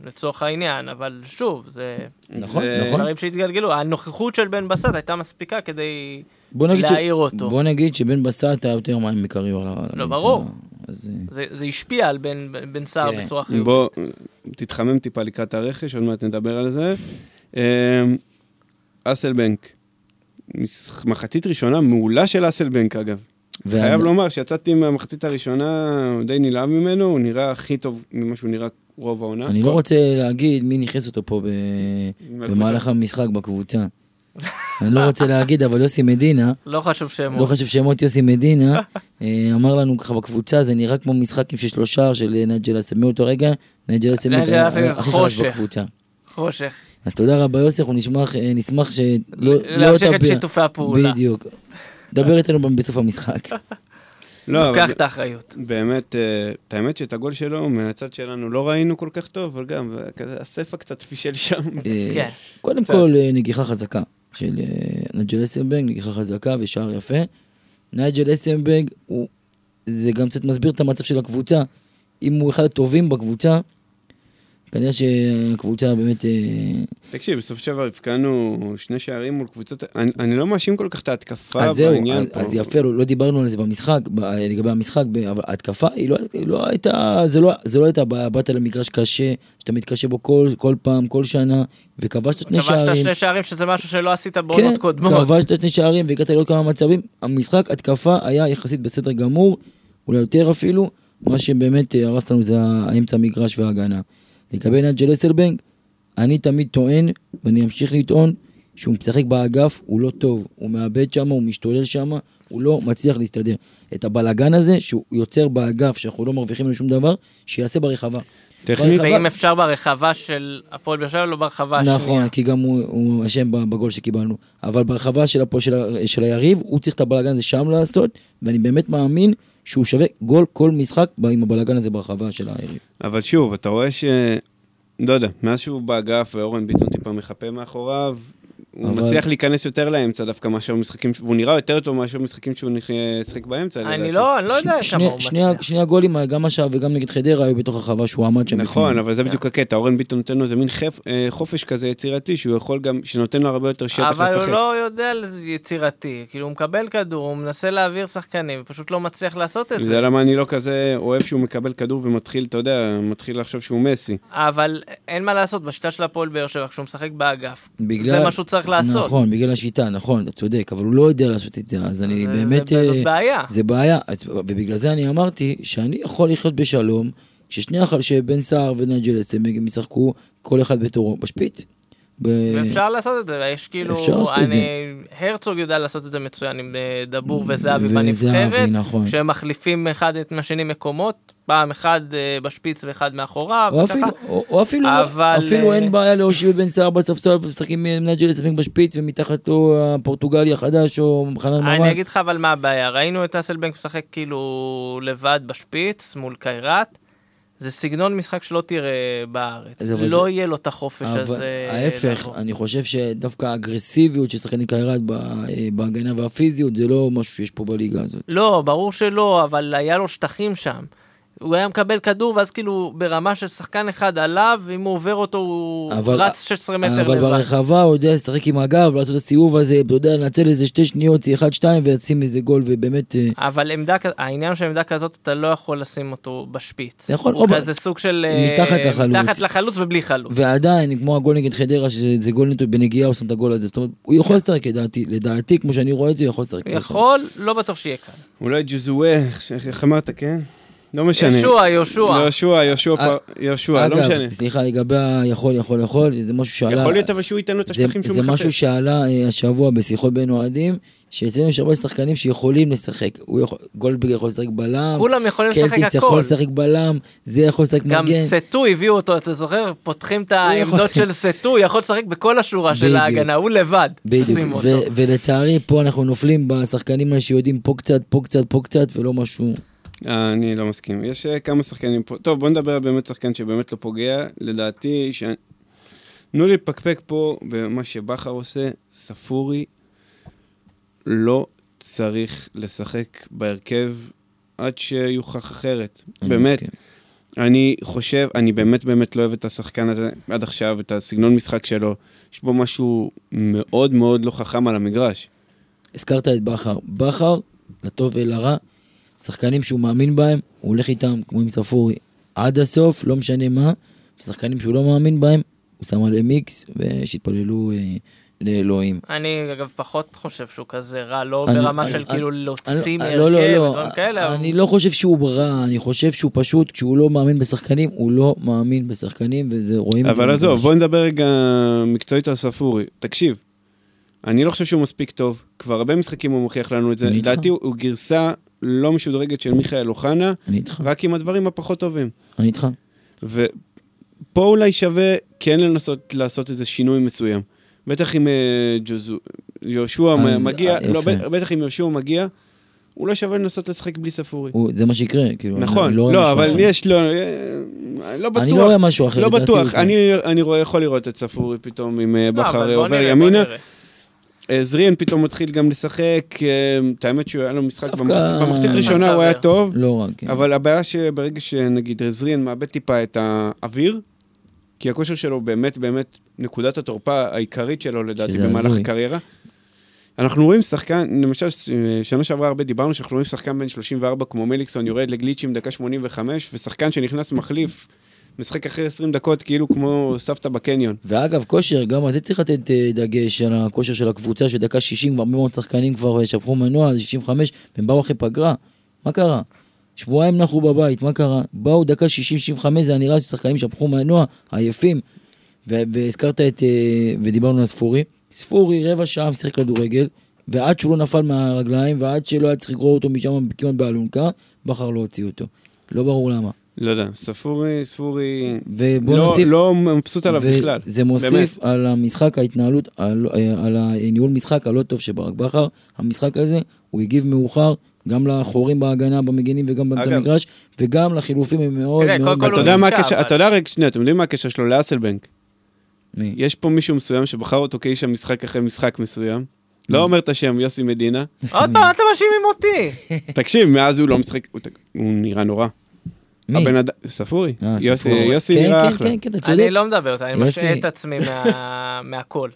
לצורך העניין, אבל שוב, זה נכון, זה- נכון. דברים שהתגלגלו. הנוכחות של בן בסט הייתה מספיקה כדי נגיד, ש... להעיר אותו. בוא נגיד שבן בסט היה יותר מים מקריו לא, ברור. אז, אה, זה, זה השפיע על בן, בן סער כן. בצורה חיובית. בוא, תתחמם טיפה לקראת הרכש, עוד מעט נדבר על זה. אמ, אסלבנק, מחצית ראשונה מעולה של אסלבנק אגב. ועד- חייב לומר שיצאתי מהמחצית הראשונה די נלהב ממנו, הוא נראה הכי טוב ממה שהוא נראה רוב העונה. אני כל- לא רוצה להגיד מי נכנס אותו פה ב... במהלך המשחק בקבוצה. אני לא רוצה להגיד, אבל יוסי מדינה, לא חשוב שמות. לא חשוב שמות יוסי מדינה, אה, אמר לנו ככה בקבוצה, זה נראה כמו משחק עם של שלושה של אה, נג'ל אסם. מאותו רגע, נג'ל אסם הכי חלש חושך. בקבוצה. חושך. אז תודה רבה יוסי, אנחנו נשמח, אה, נשמח שלא... לא להמשיך את שיתופי הפעולה. בדיוק. דבר איתנו בסוף המשחק. לא, אבל לוקח את האחריות. באמת, את האמת שאת הגול שלו מהצד שלנו לא ראינו כל כך טוב, אבל גם כזה, הספע קצת פישל שם. כן. קודם. כל, נגיחה חזקה של אה, נג'ל אסנברג, נגיחה חזקה ושער יפה. נג'ל אסנברג, זה גם קצת מסביר את המצב של הקבוצה. אם הוא אחד הטובים בקבוצה, כנראה שהקבוצה באמת... אה, תקשיב, בסוף שעבר הבקענו שני שערים מול קבוצות, אני, אני לא מאשים כל כך את ההתקפה אז זהו, בעניין אז, פה. אז יפה, לא, לא דיברנו על זה במשחק, ב- לגבי המשחק, אבל ההתקפה היא לא, היא לא הייתה, זה לא, זה לא הייתה, בעיה, באת למגרש קשה, שאתה מתקשה בו כל, כל פעם, כל שנה, וכבשת שני שערים. כבשת שני שערים שזה משהו שלא עשית בעונות כן, קודמות. כבשת שני שערים והגעת לעוד כמה מצבים. המשחק, התקפה, היה יחסית בסדר גמור, אולי יותר אפילו. מה שבאמת אה, הרס לנו זה האמצע המגרש וההגנה. לגבי נג'ל אסלבנק, אני תמיד טוען, ואני אמשיך לטעון, שהוא משחק באגף, הוא לא טוב. הוא מאבד שם, הוא משתולל שם, הוא לא מצליח להסתדר. את הבלגן הזה, שהוא יוצר באגף, שאנחנו לא מרוויחים ממנו שום דבר, שיעשה ברחבה. טכנית, ואם אפשר ברחבה של הפועל באר שבע, לא ברחבה השנייה. נכון, כי גם הוא- אשם בגול שקיבלנו. אבל ברחבה של, הפועל- של, של היריב, הוא צריך את הבלאגן הזה שם לעשות, ואני באמת מאמין שהוא שווה גול כל משחק עם הבלאגן הזה ברחבה של היריב. אבל שוב, אתה רואה ש... לא יודע, מאז שהוא באגף ואורן ביטון טיפה מחפה מאחוריו, הוא אבל- מצליח להיכנס יותר לאמצע דווקא מאשר משחקים, והוא נראה יותר טוב מאשר משחקים שהוא שיחק באמצע. אני. לא, אני לא יודע שני- כמה הוא שני, מצליח. שני הגולים, גם עכשיו וגם נגד חדרה, היו בתוך הרחבה שהוא עמד שם. נכון. אבל זה כן. בדיוק הקטע, אורן ביטון נותן לו איזה מין חפ- אה, חופש כזה יצירתי, שהוא יכול גם, שנותן לו הרבה יותר שטח אבל לשחק. הוא לא יודע יצירתי. כאילו, הוא מקבל כדור, הוא מנסה להעביר שחקנים, ופשוט לא מצליח לעשות את זה זה. למה אני לא כזה אוהב שהוא מקבל כדור ומתחיל, אתה יודע, מתחיל לחשוב שהוא מסי. אבל אין מה לעשות, בשיטה של הפועל באר שבע, כשהוא משחק באגף, בגלל- זה מה שהוא צריך לעשות. נכון, בגלל השיטה, נכון, אתה צודק, אבל הוא לא יודע לעשות את זה, אז אני זה- באמת... זה- זאת אה, בעיה. זה בעיה, ובגלל זה אני אמרתי שאני יכול לחיות בשלום, ששני החל... שבן סער ונג'ל אסמג הם ישחקו כל אחד בתורו בשפיץ. ב... ואפשר לעשות את זה, ויש כאילו, אפשר לעשות את אני, זה. הרצוג יודע לעשות את זה מצוין עם אה, דבור וזהבי בנבחרת, נכון. שהם מחליפים אחד את השני מקומות, פעם אחד אה, בשפיץ ואחד מאחוריו, או. אפילו, או, או אפילו, אבל, אפילו אה, אין בעיה להושיב את בן סער בספסל ומשחקים עם נג'ל אסמג בשפיץ ומתחתו הפורטוגלי החדש או חנן אני ממן. אגיד לך אבל מה הבעיה, ראינו את אסלבנק משחק כאילו לבד בשפיץ מול קיירת, זה סגנון משחק שלא תראה בארץ, לא זה- יהיה לו את החופש אבל הזה. ההפך, לבוא. אני חושב שדווקא האגרסיביות של שחקני קיירת אה, בהגנה והפיזיות זה לא משהו שיש פה בליגה הזאת. לא, ברור שלא, אבל היה לו שטחים שם. הוא היה מקבל כדור, ואז כאילו ברמה של שחקן אחד עליו, ואם הוא עובר אותו, הוא אבל- רץ 16 מטר אבל לבד. ברחבה הוא יודע לשחק עם הגב, לעשות את הסיבוב הזה, אתה יודע, לנצל איזה שתי שניות, אחד, שתיים, ולשים איזה גול, ובאמת... אה, אבל עמדה, העניין של עמדה כזאת, אתה לא יכול לשים אותו בשפיץ. נכון, הוא או ב- כזה סוג של... אה, מתחת לחלוץ. מתחת לחלוץ ובלי חלוץ. ועדיין, כמו הגול נגד חדרה, שזה זה גול נטו בנגיעה, הוא שם את הגול הזה. זאת אומרת, הוא יכול לשחק, לדעתי, לדעתי, כמו שאני רואה את זה, הוא יכול לשחק. יכול, לא בטוח שיהיה קל. אולי ג'וזואה, איך- איך אמרת, כן? לא משנה. ישוע, יהושע. יהושע, יהושע, אה, יהושע, לא אגב, משנה. סליחה, לגבי היכול, יכול, יכול, זה משהו שעלה... יכול להיות אבל שהוא ייתן לו את זה, השטחים שהוא זה משהו מחפש. שעלה אה, השבוע בשיחות בין אוהדים, שאצלנו יש הרבה שחקנים שיכולים לשחק. גולדברג יכול לשחק בלם, כולם יכולים לשחק קלטיס יכול הכל. לשחק בלם, זה יכול לשחק גם מגן. סטו הביאו אותו, אתה זוכר? פותחים את העמדות של סטו, יכול לשחק בכל השורה של. ההגנה, הוא לבד. בדיוק. ולצערי פה אנחנו נופלים בשחקנים האלה שיודעים פה קצת, פה קצת, פה קצת, ולא משהו... אה, אני לא מסכים. יש אה, כמה שחקנים פה. טוב, בוא נדבר על באמת שחקן שבאמת לא פוגע. לדעתי, ש... תנו לי לפקפק פה במה שבכר עושה. ספורי לא צריך לשחק בהרכב עד שיוכח אחרת. אני באמת. מסכים. אני חושב, אני באמת באמת לא אוהב את השחקן הזה עד עכשיו, את הסגנון משחק שלו. יש בו משהו מאוד מאוד לא חכם על המגרש. הזכרת את בכר. בכר, לטוב ולרע, שחקנים שהוא מאמין בהם, הוא הולך איתם, כמו עם ספורי, עד הסוף, לא משנה מה. שחקנים שהוא לא מאמין בהם, הוא שם עליהם איקס, ושיתפללו אה, לאלוהים. אני אגב פחות חושב שהוא כזה רע, לא אני- ברמה אני- של אני- כאילו להוציא מהרכב לא, לא, לא, ודברים כאלה. אני אבל- לא חושב שהוא רע, אני חושב שהוא פשוט, כשהוא לא מאמין בשחקנים, הוא לא מאמין בשחקנים, וזה רואים. אבל עזוב. בוא נדבר רגע מקצועית על ספורי. תקשיב, אני לא חושב שהוא מספיק טוב. כבר הרבה משחקים הוא מוכיח לנו את זה. לדעתי הוא הוא גרסה לא משודרגת של מיכאל אוחנה, אני איתך, רק עם הדברים הפחות טובים. אני איתך. ופה אולי שווה כן לנסות לעשות איזה שינוי מסוים. בטח אם אה, ג'וזו, יהושע מגיע, אה, לא. בטח אם יהושע מגיע, אולי שווה לנסות לשחק בלי ספורי. הוא- זה מה שיקרה, כאילו. נכון, לא, משהו אבל אחר. יש, לא, אה, לא בטוח. אני לא רואה משהו אחר. לא בטוח, אני, אני רואה, יכול לראות את ספורי פתאום עם אה, לא, בכר עובר ימינה. אה, זריאן פתאום מתחיל גם לשחק, אה, את האמת שהוא היה לו משחק במחצית במחצית אה, ראשונה, הוא היה. טוב, לא. כן. אבל הבעיה שברגע שנגיד זריאן מאבד טיפה את האוויר, כי הכושר שלו באמת באמת נקודת התורפה העיקרית שלו לדעתי במהלך. הקריירה. אנחנו רואים שחקן, למשל, אה, שנה שעברה הרבה דיברנו שאנחנו רואים שחקן בן 34 כמו מליקסון יורד לגליצ'ים דקה 85, ושחקן שנכנס מחליף, משחק אחרי 20 דקות כאילו כמו סבתא בקניון. ואגב, כושר, גם על זה צריך לתת אה, דגש על הכושר של הקבוצה, שדקה 60, הרבה מאוד שחקנים כבר אה, שפכו מנוע, זה 65, והם באו אחרי פגרה. מה קרה? שבועיים נחו בבית, מה קרה? באו דקה 60-65, זה נראה ששחקנים שפכו מנוע, עייפים. והזכרת את, אה, ודיברנו על ספורי. ספורי רבע שעה משחק כדורגל, ועד שהוא לא נפל מהרגליים, ועד שלא היה צריך לגרור אותו משם כמעט באלונקה, בחר לא הוציא אותו. לא ברור למה. לא יודע, ספורי, ספורי, ובוא לא, נוסיף... לא מבסוט עליו בכלל. זה מוסיף באמת. על המשחק, ההתנהלות, על, על הניהול משחק הלא טוב של ברק בכר. המשחק הזה, הוא הגיב מאוחר, גם לחורים בהגנה, במגינים וגם באמצע המגרש, וגם לחילופים הם מאוד תראה, מאוד... קודם כל אתה הוא יודע מה הקשר, אבל- אתה יודע רגע, שנייה, אתם יודעים מה הקשר שלו לאסלבנק? מי? יש פה מישהו מסוים שבחר אותו כאיש המשחק אחרי משחק מסוים. לא אומר את השם, יוסי מדינה. עוד? פעם אתם מאשימים אותי. תקשיב, מאז הוא לא משחק, הוא נראה נורא. מי? הבן אדם, ספורי. אה, יוסי ספורי. יוסי כן, נראה כן, אחלה. כן, כן, אתה צודק. אני לא מדבר אותה, אני יוסי. משעה את עצמי מה- מהכל.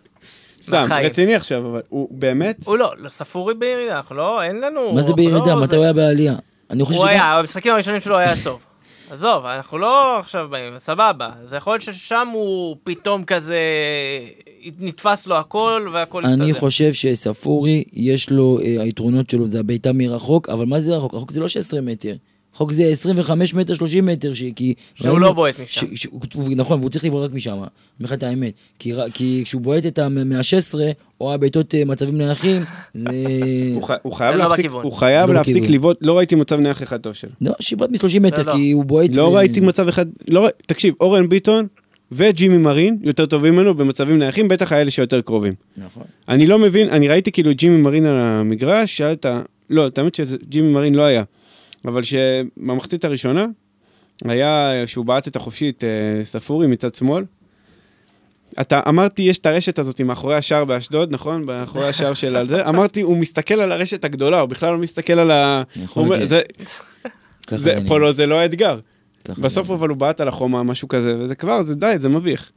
סתם. רציני עכשיו, אבל הוא באמת... הוא לא, לא, ספורי בירידה, אנחנו לא, אין לנו... מה זה בירידה? לא- מתי הוא היה בעלייה? אני חושב הוא. היה, במשחקים הראשונים שלו היה טוב. עזוב, אנחנו לא עכשיו באים, סבבה. זה יכול להיות ששם הוא פתאום כזה, נתפס לו הכל והכל הסתדר. אני חושב שספורי, יש לו, אה, היתרונות שלו זה הבעיטה מרחוק, אבל מה זה רחוק? רחוק זה לא 16 מטר. רחוק זה 25 מטר, 30 מטר, ש- כי... שהוא ראינו- לא בועט משם. ש- ש- הוא- נכון, והוא צריך לברוח רק משם, אני אומר לך את האמת. כי ר- כי כשהוא בועט את מה-16, או הבעיטות אה, מצבים נייחים, זה... הוא חי- הוא חייב לא להפסיק. הוא חייב לא להפסיק. לבעוט, לא ראיתי מצב נייח אחד טוב שלו. לא, שבעת מ-30 מטר, לא. כי הוא בועט... לא ו- ראיתי מצב אחד, לא תקשיב, אורן ביטון וג'ימי מרין יותר טובים ממנו במצבים נייחים, בטח האלה שיותר קרובים. נכון. אני לא מבין, אני ראיתי כאילו ג'ימי מרין על המגרש, שאלת, לא, האמת שג'ימי מרין לא היה, אבל שבמחצית הראשונה, היה שהוא בעט את החופשית אה, ספורי מצד שמאל. אתה אמרתי, יש את הרשת הזאת מאחורי השער באשדוד, נכון? מאחורי השער של על זה. אמרתי, הוא מסתכל על הרשת הגדולה, הוא בכלל לא מסתכל על ה... הוא. זה, זה, פה לא, זה לא האתגר. בסוף אבל הוא בעט על החומה, משהו כזה, וזה כבר, זה די, זה מביך.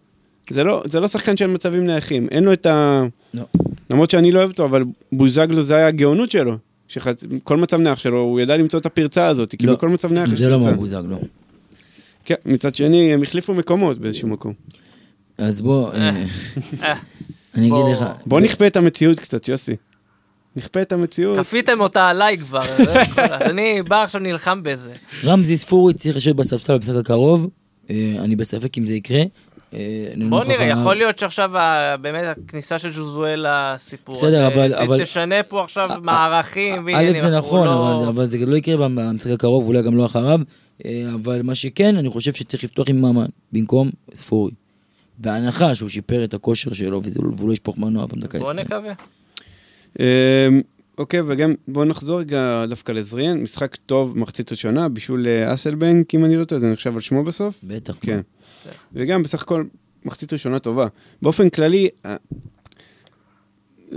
זה לא, זה לא שחקן של מצבים נייחים, אין לו את ה... לא. למרות שאני לא אוהב אותו, אבל בוזגלו זה היה הגאונות שלו. שחצ... כל מצב נייח שלו, הוא ידע למצוא את הפרצה הזאת, כאילו לא, כל מצב נייח יש זה לא פרצה. מרבוזג, לא. כן, מצד שני, הם החליפו מקומות באיזשהו מקום. אז בוא, אה, אה, אני בוא. אגיד לך. בוא נכפה את המציאות קצת, יוסי. נכפה את המציאות. כפיתם אותה עליי כבר, הכל. אז אני בא עכשיו נלחם בזה. רמזי ספורי צריך לשבת בספסל במשחק הקרוב, אה, אני בספק אם זה יקרה. אה, בוא נראה, יכול להיות שעכשיו באמת הכניסה של ז'וזואל לסיפור הזה, בסדר, אבל- ת- אבל- תשנה פה עכשיו מערכים א' ועניינים. זה נכון, לא- אבל- אבל זה לא יקרה במשחק הקרוב, אולי גם לא אחריו. אה, אבל מה שכן, אני חושב שצריך לפתוח עם ממן במקום ספורי. בהנחה שהוא שיפר את הכושר שלו והוא לא ישפוך מנוע בוא 20. נקווה. אוקיי, וגם בואו נחזור רגע דווקא לזריאן, משחק טוב, מחצית ראשונה, בישול אה, אסלבנק, אם אני לא טועה, זה נחשב על שמו בסוף. בטח. כן. וגם בסך הכל מחצית ראשונה טובה. באופן כללי, ה-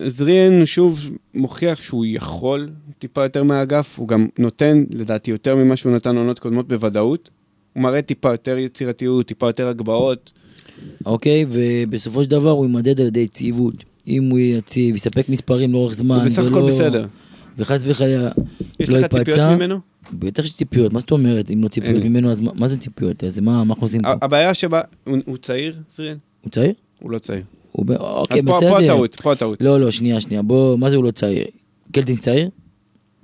זריאן שוב מוכיח שהוא יכול טיפה יותר מהאגף, הוא גם נותן, לדעתי, יותר ממה שהוא נתן עונות קודמות בוודאות. הוא מראה טיפה יותר יצירתיות, טיפה יותר הגבהות. אוקיי, ובסופו של דבר הוא יימדד על ידי יציבות. אם הוא יציב, יספק מספרים לאורך זמן, הוא בסך הכל ולא- בסדר. וחס וחלילה יש לא לך ציפיות. ממנו? בטח יש ציפיות, מה זאת אומרת? אם לא ציפיות. ממנו, אז מה מה זה ציפיות? אז מה מה אנחנו עושים פה? הבעיה שבה, הוא הוא צעיר, זריאן? הוא צעיר? הוא לא צעיר. הוא ב- אוקיי, אז פה בסדר. פה הטעות, פה הטעות. לא, לא, שנייה, שנייה. בוא, מה זה הוא לא צעיר? קלטין צעיר?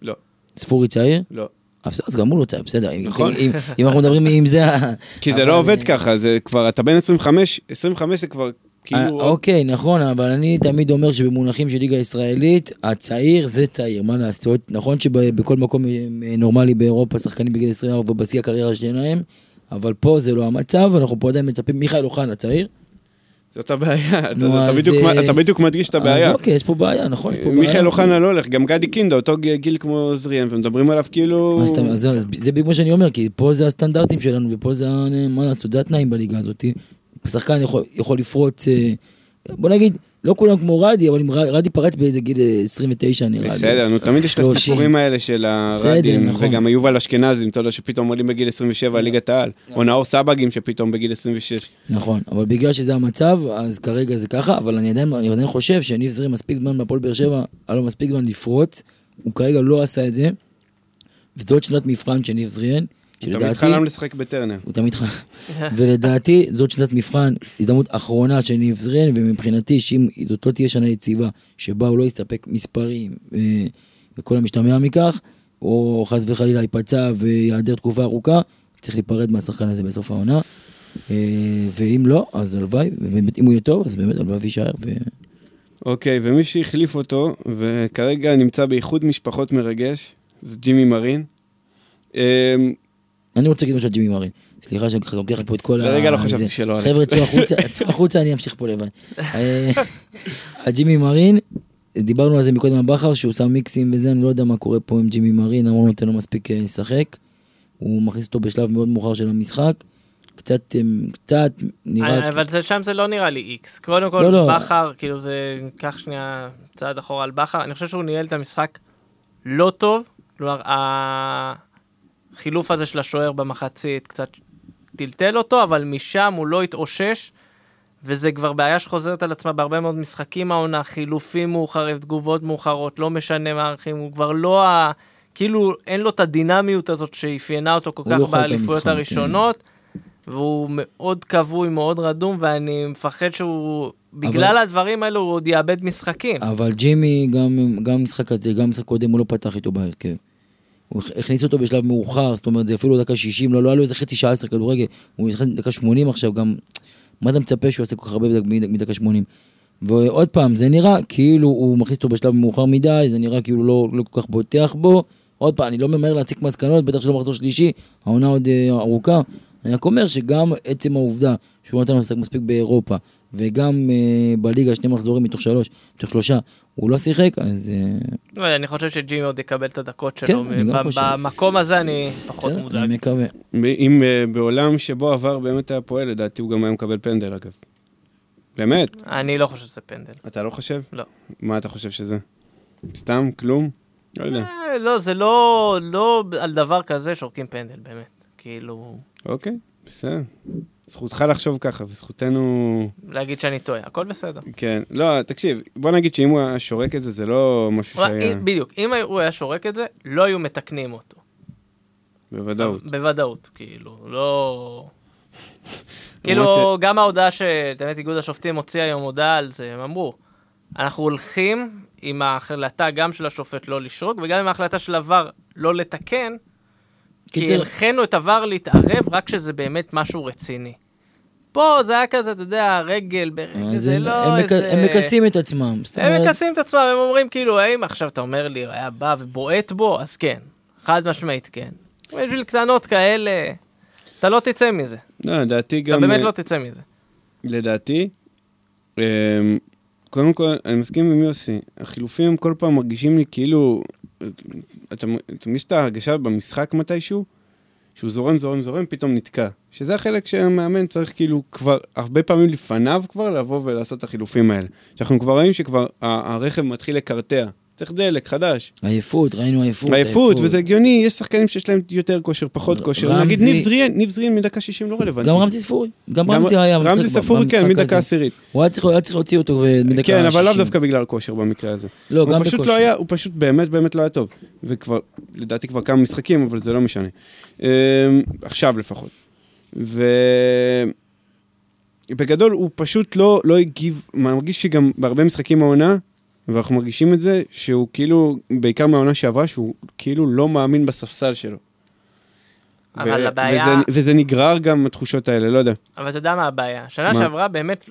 לא, ספורי צעיר? לא. בסדר, אז גם הוא לא צעיר, בסדר. נכון. אם- אם אנחנו מדברים אם זה... כי זה לא עובד ככה, זה כבר, אתה בן 25, 25 זה כבר כאילו... עוד- אוקיי, נכון, אבל אני תמיד אומר שבמונחים של ליגה ישראלית, הצעיר זה צעיר, מה לעשות? נכון שבכל מקום אה, נורמלי באירופה שחקנים בגיל 24 בשיא הקריירה שלהם, אבל פה זה לא המצב, אנחנו פה עדיין מצפים, מיכאל אוחנה צעיר. זאת הבעיה, אתה- בדיוק- אה, בדיוק מדגיש את הבעיה. אז אוקיי, יש פה בעיה, נכון? יש פה בעיה. מיכאל אוחנה לא הולך, גם גדי קינדה, אותו גיל כמו זריאן, ומדברים עליו כאילו... זה- בדיוק מה שאני אומר, כי פה זה הסטנדרטים שלנו, ופה זה, מה לעשות, זה התנאים בליגה הזאת. שחקן יכול, יכול לפרוץ, אה, בוא נגיד, לא כולם כמו רדי, אבל אם רדי פרץ באיזה גיל אה, 29 נראה לי. בסדר, נו, תמיד יש את 30. הסיפורים האלה של בסדר, הרדים, נכון. וגם היובל אשכנזים, אתה יודע, שפתאום עולים בגיל 27 על ליגת העל, או נאור סבגים שפתאום בגיל 26. נכון, אבל בגלל שזה המצב, אז כרגע זה ככה, אבל אני עדיין, אני עדיין חושב שניב זרים מספיק זמן בהפועל באר שבע, היה לו מספיק זמן לפרוץ, הוא כרגע לא עשה את זה, וזאת שנת מבחן של ניב זריאן, תמיד שלדעתי, חלם לשחק בטרנר. הוא תמיד חלם, ולדעתי זאת שנת מבחן, הזדמנות אחרונה של ניב זריאן, ומבחינתי שאם זאת לא תהיה שנה יציבה, שבה הוא לא יסתפק מספרים אה, וכל המשתמע מכך, או חס וחלילה ייפצע ויעדר תקופה ארוכה, צריך להיפרד מהשחקן הזה בסוף העונה. אה, ואם לא, אז הלוואי, ובאמת אם הוא יהיה טוב, אז באמת הלוואי ויישאר. ו... אוקיי, ומי שהחליף אותו, וכרגע נמצא באיחוד משפחות מרגש, זה ג'ימי מרין. אני רוצה להגיד משהו על ג'ימי מרין. סליחה שאני ככה לוקח פה את כל לרגע לא. חשבתי שלא. חבר'ה, צאו החוצה, צאו החוצה, אני אמשיך פה לבד. אה, הג'ימי מרין, דיברנו על זה מקודם על בכר, שהוא שם מיקסים וזה, אני לא יודע מה קורה פה עם ג'ימי מרין, אמרו לו נותן לו מספיק אה, לשחק. הוא מכניס אותו בשלב מאוד מאוחר של המשחק. קצת, אה, קצת נראה... אבל זה- שם זה לא נראה לי איקס. קודם כל, לא, לא. בכר, כאילו זה, קח שנייה צעד אחורה על בכר, אני חושב שהוא ניהל את המשחק לא טוב. כלומר, החילוף הזה של השוער במחצית קצת טלטל אותו, אבל משם הוא לא התאושש, וזה כבר בעיה שחוזרת על עצמה בהרבה מאוד משחקים העונה, חילופים מאוחרים, תגובות מאוחרות, לא משנה מה הערכים, הוא כבר לא ה... כאילו, אין לו את הדינמיות הזאת שאפיינה אותו כל הוא כך לא באליפויות המשחק, כן. הראשונות. והוא מאוד כבוי, מאוד רדום, ואני מפחד שהוא, בגלל הדברים האלו, הוא עוד יאבד משחקים. אבל ג'ימי, גם, גם משחק הזה, גם משחק קודם, הוא לא פתח איתו בהרכב. הוא הכ- הכניס אותו בשלב מאוחר, זאת אומרת, זה אפילו דקה 60, לא, לא היה לו איזה חצי שעה עשר כדורגל, הוא נכנס דקה 80 עכשיו, גם, מה אתה מצפה שהוא יעשה כל כך הרבה מדקה 80? ועוד פעם, זה נראה כאילו הוא מכניס אותו בשלב מאוחר מדי, זה נראה כאילו לא, לא כל כך בוטח בו. עוד פעם, אני לא ממהר להציג מסקנות, בטח שלא מחזור שלישי, העונה עוד אה, ארוכה. אני רק אומר שגם עצם העובדה שהוא נתן לשחק מספיק באירופה, וגם אה, בליגה שני מחזורים מתוך שלוש, מתוך שלושה, הוא לא שיחק, אז אה, לא אני חושב שג'ימי עוד יקבל את הדקות כן, שלו. אני גם חושב. במקום הזה אני פחות מודאג. אני מקווה. אם אה, בעולם שבו עבר באמת היה פועל, לדעתי הוא גם היה מקבל פנדל אגב. באמת? אני לא חושב שזה פנדל. אתה לא חושב? לא. מה אתה חושב שזה? סתם? כלום? לא יודע. אה, לא, זה לא, לא על דבר כזה שורקים פנדל, באמת. כאילו, אוקיי, בסדר. זכותך לחשוב ככה, וזכותנו... להגיד שאני טועה, הכל בסדר. כן. לא, תקשיב, בוא נגיד שאם הוא היה שורק את זה, זה לא משהו שהיה... בדיוק, אם הוא היה שורק את זה, לא היו מתקנים אותו. בוודאות. בוודאות, כאילו, לא... כאילו, גם ההודעה שבאמת איגוד השופטים הוציא היום הודעה על זה, הם אמרו, אנחנו הולכים עם ההחלטה גם של השופט לא לשרוק, וגם עם ההחלטה של עבר לא לתקן, כי הנחינו את עבר להתערב רק כשזה באמת משהו רציני. פה זה היה כזה, אתה יודע, רגל ברגל, אז זה הם- לא הם איזה... הם מכסים את עצמם. הם אומרת, מכסים את עצמם, הם אומרים כאילו, האם עכשיו אתה אומר לי, הוא היה בא ובועט בו? אז כן, חד משמעית כן. בשביל קטנות כאלה, אתה לא תצא מזה. לא, לדעתי אתה גם... באמת אה, לא תצא מזה. לדעתי, אמ, קודם כל, אני מסכים עם יוסי. החילופים כל פעם מרגישים לי כאילו... אתה מרגיש את ההרגשה במשחק מתישהו? שהוא זורם, זורם, זורם, פתאום נתקע. שזה החלק שהמאמן צריך כאילו כבר, הרבה פעמים לפניו כבר, לבוא ולעשות את החילופים האלה. שאנחנו כבר רואים שכבר הרכב מתחיל לקרטע. צריך דלק חדש. עייפות, ראינו עייפות. עייפות, וזה הגיוני, יש שחקנים שיש להם יותר כושר, פחות כושר. נגיד ניב זריאן, ניב זריאן מדקה 60 לא רלוונטי. גם רמזי ספורי. גם רמזי היה רמזי ספורי, כן, מדקה. עשירית. הוא היה צריך- להוציא אותו מדקה כן, אבל לאו 60. דווקא בגלל כושר במקרה הזה. לא, גם בכושר. לא הוא פשוט באמת באמת לא היה טוב. וכבר, לדעתי כבר כמה משחקים, אבל זה לא משנה. אמ, עכשיו לפחות. ובגדול הוא פשוט לא, לא הגיב, מרגיש שגם בהרבה משחקים העונה, ואנחנו מרגישים את זה, שהוא כאילו, בעיקר מהעונה שעברה, שהוא כאילו לא מאמין בספסל שלו. אבל ו- הבעיה- וזה, וזה נגרר גם התחושות האלה, לא יודע. אבל אתה יודע מה הבעיה? שנה מה? שעברה באמת,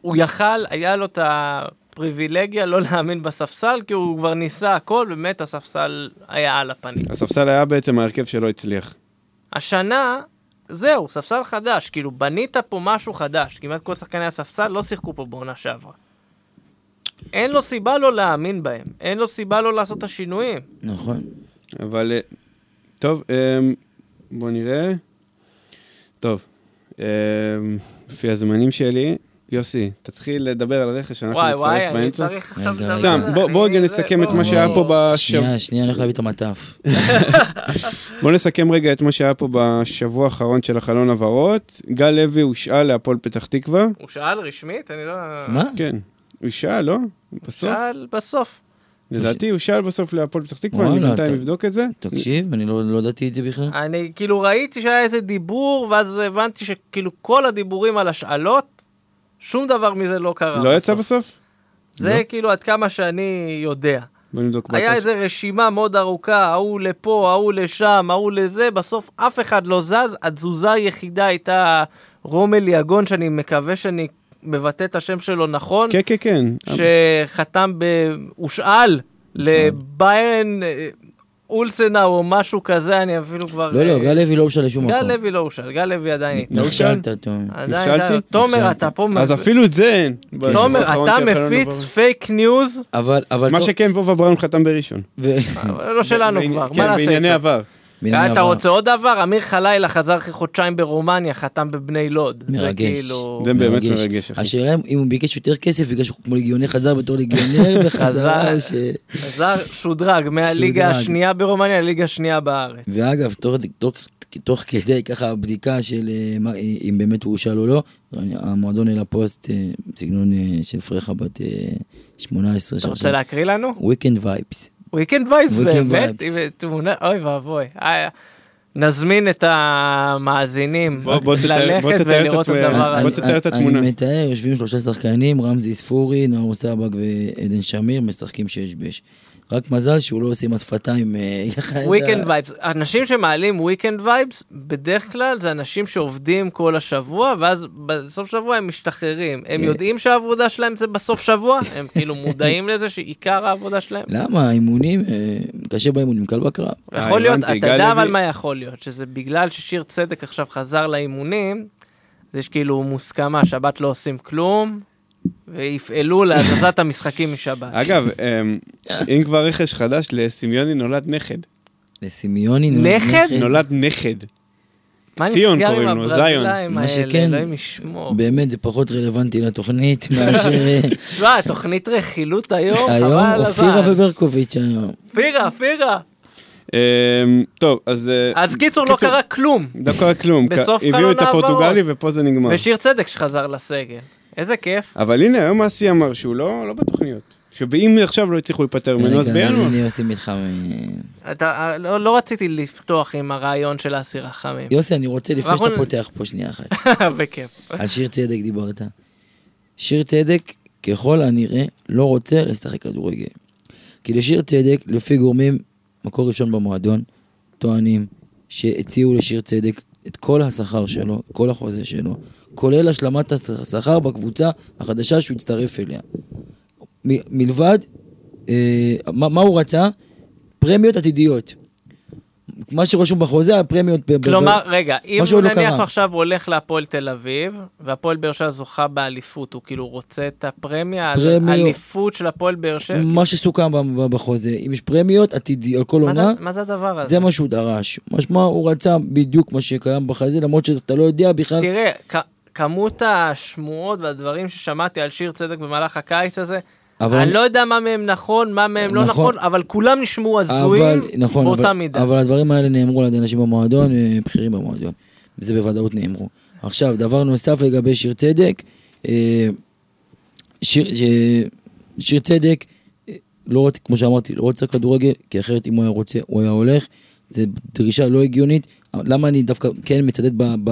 הוא יכל, היה לו את הפריבילגיה לא להאמין בספסל, כי הוא כבר ניסה הכל, באמת הספסל היה על הפנים. הספסל היה בעצם ההרכב שלא הצליח. השנה, זהו, ספסל חדש, כאילו בנית פה משהו חדש, כמעט כל שחקני הספסל לא שיחקו פה בעונה שעברה. אין לו סיבה לא להאמין בהם, אין לו סיבה לא לעשות את השינויים. נכון. אבל אה, טוב, אמ, בוא נראה. טוב, אמ, לפי הזמנים שלי, יוסי, תתחיל לדבר על רכש, אנחנו וואי וואי, נצטרף אני באמצע. צריך עכשיו... סתם, על זה. בוא- בוא אני- רגע נסכם את מה שהיה פה בשבוע. שנייה, שנייה, אני הולך להביא את המטף. בוא נסכם רגע את מה שהיה פה בשבוע האחרון של החלון הבהרות. גל לוי הושאל להפועל פתח תקווה. הוא שאל רשמית? אני לא... מה? כן, הוא הושאל, לא? בסוף? שאל בסוף. לדעתי הוא שאל בסוף להפועל פתח תקווה, אני בינתיים אבדוק את זה. תקשיב, אני לא לא ידעתי את זה בכלל. אני כאילו ראיתי שהיה איזה דיבור, ואז הבנתי שכאילו כל הדיבורים על השאלות, שום דבר מזה לא קרה. לא יצא בסוף. זה לא? כאילו עד כמה שאני יודע. בוא נבדוק. היה. איזה רשימה מאוד ארוכה, ההוא לפה, ההוא לשם, ההוא לזה, בסוף אף אחד לא זז, התזוזה היחידה הייתה רומל יגון, שאני מקווה שאני מבטא את השם שלו נכון, כן, כן, כן. שחתם ב... הושאל לביירן אה, אולסנאו או משהו כזה, אני אפילו כבר... לא, לא, אה, גל לוי לא הושאל לשום מקום. גל לוי לא הושאל, גל לוי עדיין. לא? נכשלת. עדיין, נכשלתי? תומר. אתה פה... אז אפילו את זה אין. בשבוע תומר, אתה מפיץ. fake news, אבל, אבל... מה שכן, וובה בראון חתם בראשון. לא שלנו כבר, כן, מה נעשה בענייני? עבר. אתה. רוצה עוד דבר? אמיר חלילה חזר אחרי חודשיים ברומניה, חתם בבני לוד. זה מרגש. כאילו... זה באמת מרגש, אחי. השאלה אם- הוא ביקש יותר כסף בגלל שהוא כמו לגיונר חזר בתור לגיונר וחזרה, חזר. או ש... חזר, שודרג מהליגה. השנייה ברומניה לליגה השנייה בארץ. ואגב, תוך, כדי ככה הבדיקה של אה, מה- אם באמת הוא הושאל או לא, המועדון העלה פוסט אה, בסגנון אה, של פרחה בת אה, 18. אתה רוצה להקריא לנו? weekend vibes. weekend vibes באמת? עם תמונה, אוי ואבוי. אה, נזמין את המאזינים בוא- בוא בוא ללכת ולראות את. הדבר בוא הזה. תתאר את התמונה. אני מתאר, יושבים שלושה שחקנים, רמזי ספורי, נאור סבג ועדן שמיר, משחקים שש בש. רק מזל שהוא לא עושה עם השפתיים. אה, וויקנד וייבס. אנשים שמעלים weekend vibes, בדרך כלל זה אנשים שעובדים כל השבוע, ואז בסוף שבוע הם משתחררים. הם כן. יודעים שהעבודה שלהם זה בסוף שבוע? הם כאילו מודעים לזה שעיקר העבודה שלהם? למה? האימונים, אה, קשה באימונים, קל בקרב. יכול להיות, אתה יודע אבל מה יכול להיות, שזה בגלל ששיר צדק עכשיו חזר לאימונים, אז יש כאילו מוסכמה, שבת לא עושים כלום, ויפעלו להזזת המשחקים משבת. אגב, אמ, אם כבר רכש חדש, לסמיוני נולד נכד. לסמיוני נכד? נולד נכד. מה ציון קוראים לו, הברזילאים מה שכן. באמת זה פחות רלוונטי לתוכנית מאשר אה, תשמע, תוכנית רכילות היום, חבל היום על אופירה הזמן. וברקוביץ' היום. פירה, פירה. אמ, טוב, אז... אה, אז קיצור, לא קרה כלום. לא קרה כלום. בסוף הביאו חלון את הפורטוגלי ופה זה נגמר. ושיר צדק שחזר לסגל. איזה כיף. אבל הנה, היום אסי אמר שהוא לא לא בתוכניות. שאם עכשיו לא הצליחו להיפטר ממנו, אז בינואר. אני מתחם... אה, אתה, לא, לא רציתי לפתוח עם הרעיון של האסי רחמים. יוסי, אני רוצה, לפני שאתה נ- פותח פה שנייה אחת, בכיף. על שיר צדק דיברת. שיר צדק, ככל הנראה, לא רוצה לשחק כדורגל. כי לשיר צדק, לפי גורמים, מקור ראשון במועדון, טוענים שהציעו לשיר צדק את כל השכר שלו, כל החוזה שלו, כולל השלמת השכר בקבוצה החדשה שהוא הצטרף אליה. מלבד, אה, מה, מה הוא רצה? פרמיות עתידיות. מה שרשום בחוזה, הפרמיות... כלומר, ב- רגע, אם הוא לא נניח קרה. עכשיו הולך להפועל תל אביב, והפועל באר שבע זוכה באליפות, הוא כאילו רוצה את הפרמיה על פרמיות. האליפות של הפועל באר שבע? מה שסוכם ב- ב- בחוזה, אם יש פרמיות עתידי על כל עונה, מה זה הדבר הזה? זה מה שהוא דרש. משמע, הוא רצה בדיוק מה שקיים בחוזה, למרות שאתה לא יודע בכלל... תראה, כ- כמות השמועות והדברים ששמעתי על שיר צדק במהלך הקיץ הזה, אבל אני לא יודע מה מהם נכון, מה מהם לא נכון. נכון, אבל כולם נשמעו אבל, הזויים נכון, באותה אבל, מידה. אבל הדברים האלה נאמרו על ידי אנשים במועדון, אה, בכירים במועדון. וזה בוודאות נאמרו. עכשיו, דבר נוסף לגבי שיר צדק, אה, שיר, ש- שיר צדק, אה, לא רוצה, כמו שאמרתי, לא רוצה כדורגל, כי אחרת אם הוא היה רוצה, הוא היה הולך. זו דרישה לא הגיונית. למה אני דווקא כן מצדד ב, ב,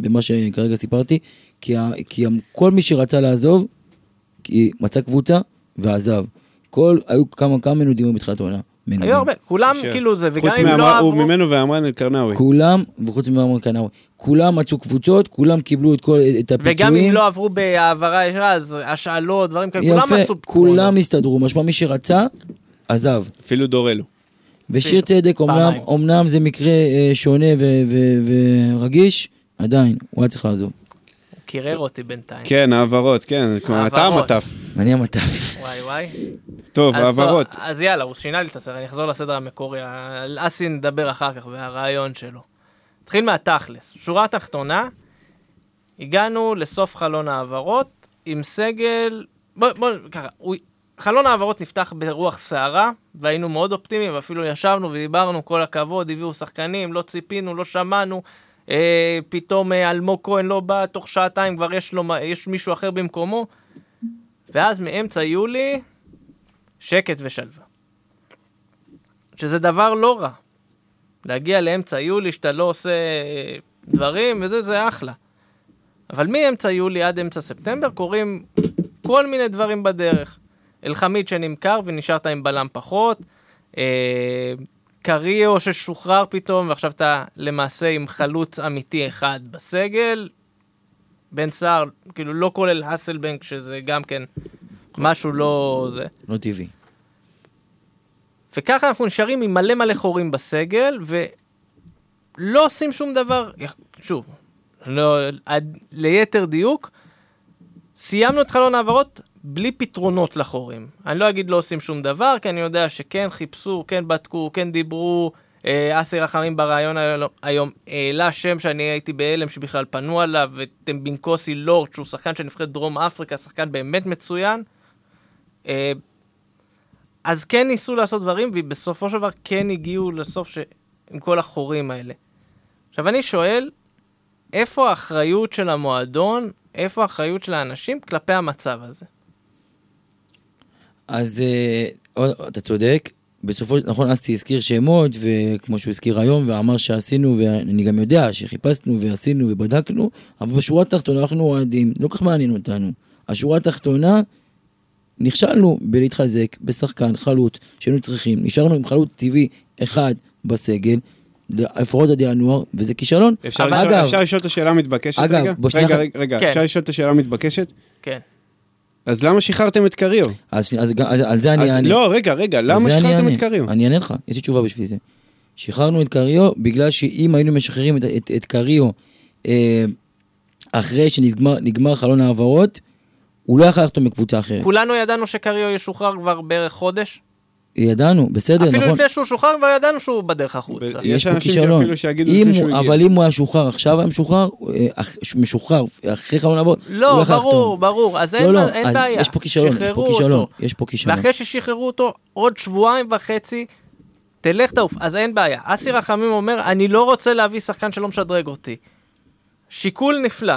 במה שכרגע סיפרתי? כי, ה, כי כל מי שרצה לעזוב, כי מצא קבוצה ועזב. כל, היו כמה, כמה מנודים בתחילת העונה. מנודים. היו הרבה, כולם שישה. כאילו זה, וגם חוץ אם לא עברו... ממנו ועמרן אלקרנאווי. כולם, וחוץ ממרמון קנאווי, כולם מצאו קבוצות, כולם קיבלו את כל, את הפיצויים. וגם אם לא עברו בהעברה ישרה, אז השאלות, דברים כאלה, כולם יפה, מצאו כולם פתרונות. הסתדרו, משמע מי שרצה, עזב. אפילו דורלו. ושיר צדק, אמנם. אמנם זה מקרה אה, שונה ו- ו- ורגיש, עדיין, הוא היה צריך לעזוב. קירר אותי בינתיים. כן, העברות, כן, כמו אתה. המטף. אני המטף. וואי וואי. טוב, אז העברות. לא, אז יאללה, הוא שינה לי את הסדר, אני אחזור לסדר המקורי, על אסי נדבר אחר כך, והרעיון שלו. נתחיל מהתכלס. שורה תחתונה, הגענו לסוף חלון העברות עם סגל, בוא, בוא, ככה, הוא, חלון העברות נפתח ברוח סערה, והיינו מאוד אופטימיים, ואפילו ישבנו ודיברנו, כל הכבוד, הביאו שחקנים, לא ציפינו, לא שמענו. אה, פתאום אה, אלמוג כהן לא בא, תוך שעתיים כבר יש, לו, יש מישהו אחר במקומו. ואז מאמצע יולי, שקט ושלווה. שזה דבר לא רע. להגיע לאמצע יולי שאתה לא עושה אה, דברים וזה, זה אחלה. אבל מאמצע יולי עד אמצע ספטמבר קורים כל מיני דברים בדרך. אלחמיד שנמכר ונשארת עם בלם פחות, אה, קריו ששוחרר פתאום ועכשיו אתה למעשה עם חלוץ אמיתי אחד בסגל, בן סער, כאילו לא כולל האסלבנק שזה גם כן משהו לא זה. לא טבעי. וככה אנחנו נשארים עם מלא מלא חורים בסגל, ולא עושים שום דבר, שוב, לא, עד, ליתר דיוק, סיימנו את חלון העברות בלי פתרונות לחורים. אני לא אגיד לא עושים שום דבר, כי אני יודע שכן חיפשו, כן בדקו, כן דיברו. אה, אסי רחמים ברעיון היום- היום העלה שם שאני הייתי בהלם שבכלל פנו עליו, וטמבינקוסי לורד, שהוא שחקן של נבחרת דרום אפריקה, שחקן באמת מצוין. אה, אז כן ניסו לעשות דברים, ובסופו של דבר כן הגיעו לסוף ש... עם כל החורים האלה. עכשיו אני שואל, איפה האחריות של המועדון, איפה האחריות של האנשים כלפי המצב הזה? אז אה, אתה צודק, בסופו של נכון, אסי הזכיר שמות, וכמו שהוא הזכיר היום, ואמר שעשינו, ואני גם יודע שחיפשנו ועשינו ובדקנו, אבל בשורה התחתונה אנחנו אוהדים, לא כל כך מעניין אותנו. השורה התחתונה, נכשלנו בלהתחזק בשחקן חלוץ שהיינו צריכים, נשארנו עם חלוץ טבעי אחד בסגל, לפחות עד ינואר, וזה כישלון. אפשר אבל לשאול- אגב, אפשר לשאול את השאלה המתבקשת אגב, רגע? רגע, רגע, כן. אפשר לשאול את השאלה המתבקשת? כן. אז למה שחררתם את קריו? אז, אז, אז על זה אני אענה. לא, רגע, רגע, למה שחררתם. את קריו? אני אענה לך, יש לי תשובה בשביל זה. שחררנו את קריו בגלל שאם היינו משחררים את, את, את קריו אה, אחרי שנגמר נגמר חלון העברות, הוא לא יכול לחתום בקבוצה אחרת. כולנו ידענו שקריו ישוחרר כבר בערך חודש. ידענו, בסדר, אפילו נכון. לפני שהוא שוחרר כבר ידענו שהוא בדרך החוצה. יש יש פה אנשים כישלון. שאפילו שיגידו אם לפני הוא- שהוא הגיע. אבל אם הוא היה משוחרר, עכשיו היה משוחרר, אה, אח- משוחרר, אחרי חלון הוא לא, יכול ברור, לחתום. ברור, אז אין לא, לא, אין אז בעיה. יש פה כישלון, יש פה כישלון, אותו. יש פה כישלון. ואחרי ששחררו אותו, עוד שבועיים וחצי, תלך תעוף, אז אין בעיה. אסי רחמים אומר, אני לא רוצה להביא שחקן שלא משדרג אותי. שיקול נפלא.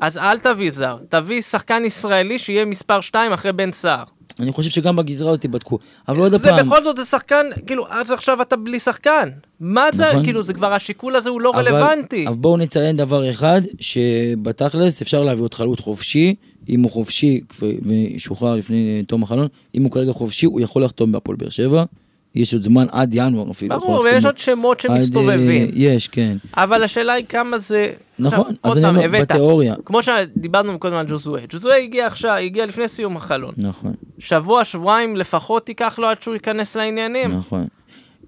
אז אל תביא זר, תביא שחקן ישראלי שיהיה מספר 2 אחרי בן סער. אני חושב שגם בגזרה הזאת ייבדקו. אבל עוד זה פעם, בכל זאת זה שחקן, כאילו, אז עכשיו אתה בלי שחקן. מה זה, נכון. כאילו, זה כבר השיקול הזה הוא לא אבל- רלוונטי. אבל בואו נציין דבר אחד, שבתכלס אפשר להביא עוד חלוץ חופשי, אם הוא חופשי ושוחרר לפני תום החלון, אם הוא כרגע חופשי, הוא יכול לחתום בהפועל באר שבע. יש עוד זמן עד ינואר אפילו. ברור, ויש. עוד שמות עד, אה, שמסתובבים. יש, כן. אבל השאלה היא כמה זה... נכון, עכשיו, אז עוד אני אומר, הבאת. בתיאוריה. כמו שדיברנו קודם על ג'וזואה. ג'וזואה הגיע עכשיו, הגיע לפני סיום החלון. נכון, שבוע, שבועיים לפחות ייקח לו עד שהוא ייכנס לעניינים. נכון.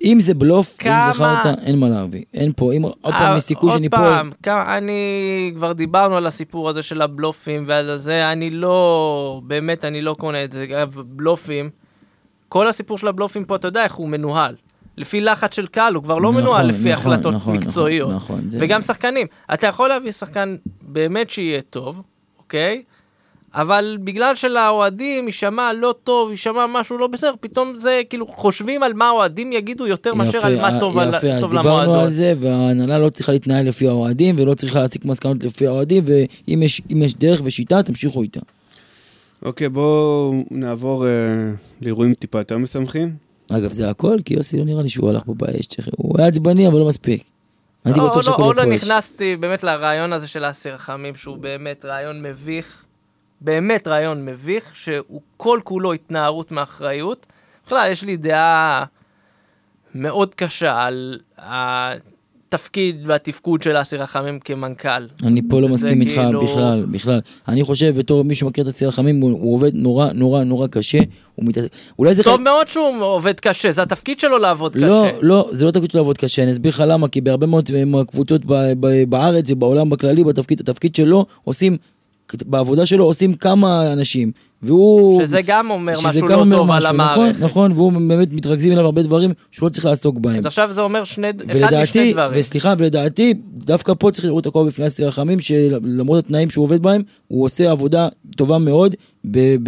אם זה בלוף, כמה- אם זה חרטא, אין מה להביא. אין פה, אם עוד פעם יש סיכוי עוד שניפול. פעם, כמה, אני כבר דיברנו על הסיפור הזה של הבלופים ועל זה, אני לא, באמת, אני לא קונה את זה. בלופים, כל הסיפור של הבלופים פה, אתה יודע איך הוא מנוהל. לפי לחץ של קהל, הוא כבר לא נכון, מנוהל לפי נכון, החלטות נכון, מקצועיות. נכון, נכון, זה- וגם שחקנים. אתה יכול להביא שחקן באמת שיהיה טוב, אוקיי? אבל בגלל שלאוהדים יישמע לא טוב, יישמע משהו לא בסדר, פתאום זה כאילו חושבים על מה האוהדים יגידו יותר מאשר על מה טוב, על, יפה, אז טוב דיברנו למועדון. על זה, וההנהלה לא צריכה להתנהל לפי האוהדים, ולא צריכה להסיק מסקנות לפי האוהדים, ואם יש, יש דרך ושיטה, תמשיכו איתה. אוקיי, בואו נעבור אה, לאירועים טיפה יותר משמחים. אגב, זה הכל, כי יוסי לא נראה לי שהוא הלך פה באש. הוא היה עצבני, אבל לא מספיק. הייתי לא, בטוח עוד לא- שהכל עוד לא פה אש. נכנסתי באמת לרעיון הזה של האסיר רחמים, שהוא באמת רעיון מביך, באמת רעיון מביך, שהוא כל כולו התנערות מאחריות. בכלל, יש לי דעה מאוד קשה על התפקיד והתפקוד של האסיר רחמים כמנכ"ל. אני פה לא מסכים איתך כאילו- בכלל, בכלל. אני חושב, בתור מי שמכיר את הסיר החמים, הוא, הוא עובד נורא נורא נורא קשה. הוא מת... אולי זה... טוב חלק- מאוד שהוא עובד קשה, זה התפקיד שלו לעבוד לא, קשה. לא, זה לא תפקיד שלו לעבוד קשה, אני אסביר לך למה, כי בהרבה מאוד מהקבוצות ב- ב- בארץ ובעולם בכללי, בתפקיד, התפקיד שלו עושים, בעבודה שלו עושים כמה אנשים, והוא... שזה גם אומר שזה משהו גם לא אומר טוב על משהו, המערכת. נכון, נכון, והוא באמת מתרכזים אליו הרבה דברים שהוא לא צריך לעסוק בהם. אז עכשיו זה אומר שני, אחד משני ולדעתי, דברים. וסליחה, ולדעתי, דווקא פה צריך לראות הכל בפני אסיר רחמים, שלמרות התנאים שהוא עובד בהם, הוא עושה עבודה טובה מאוד,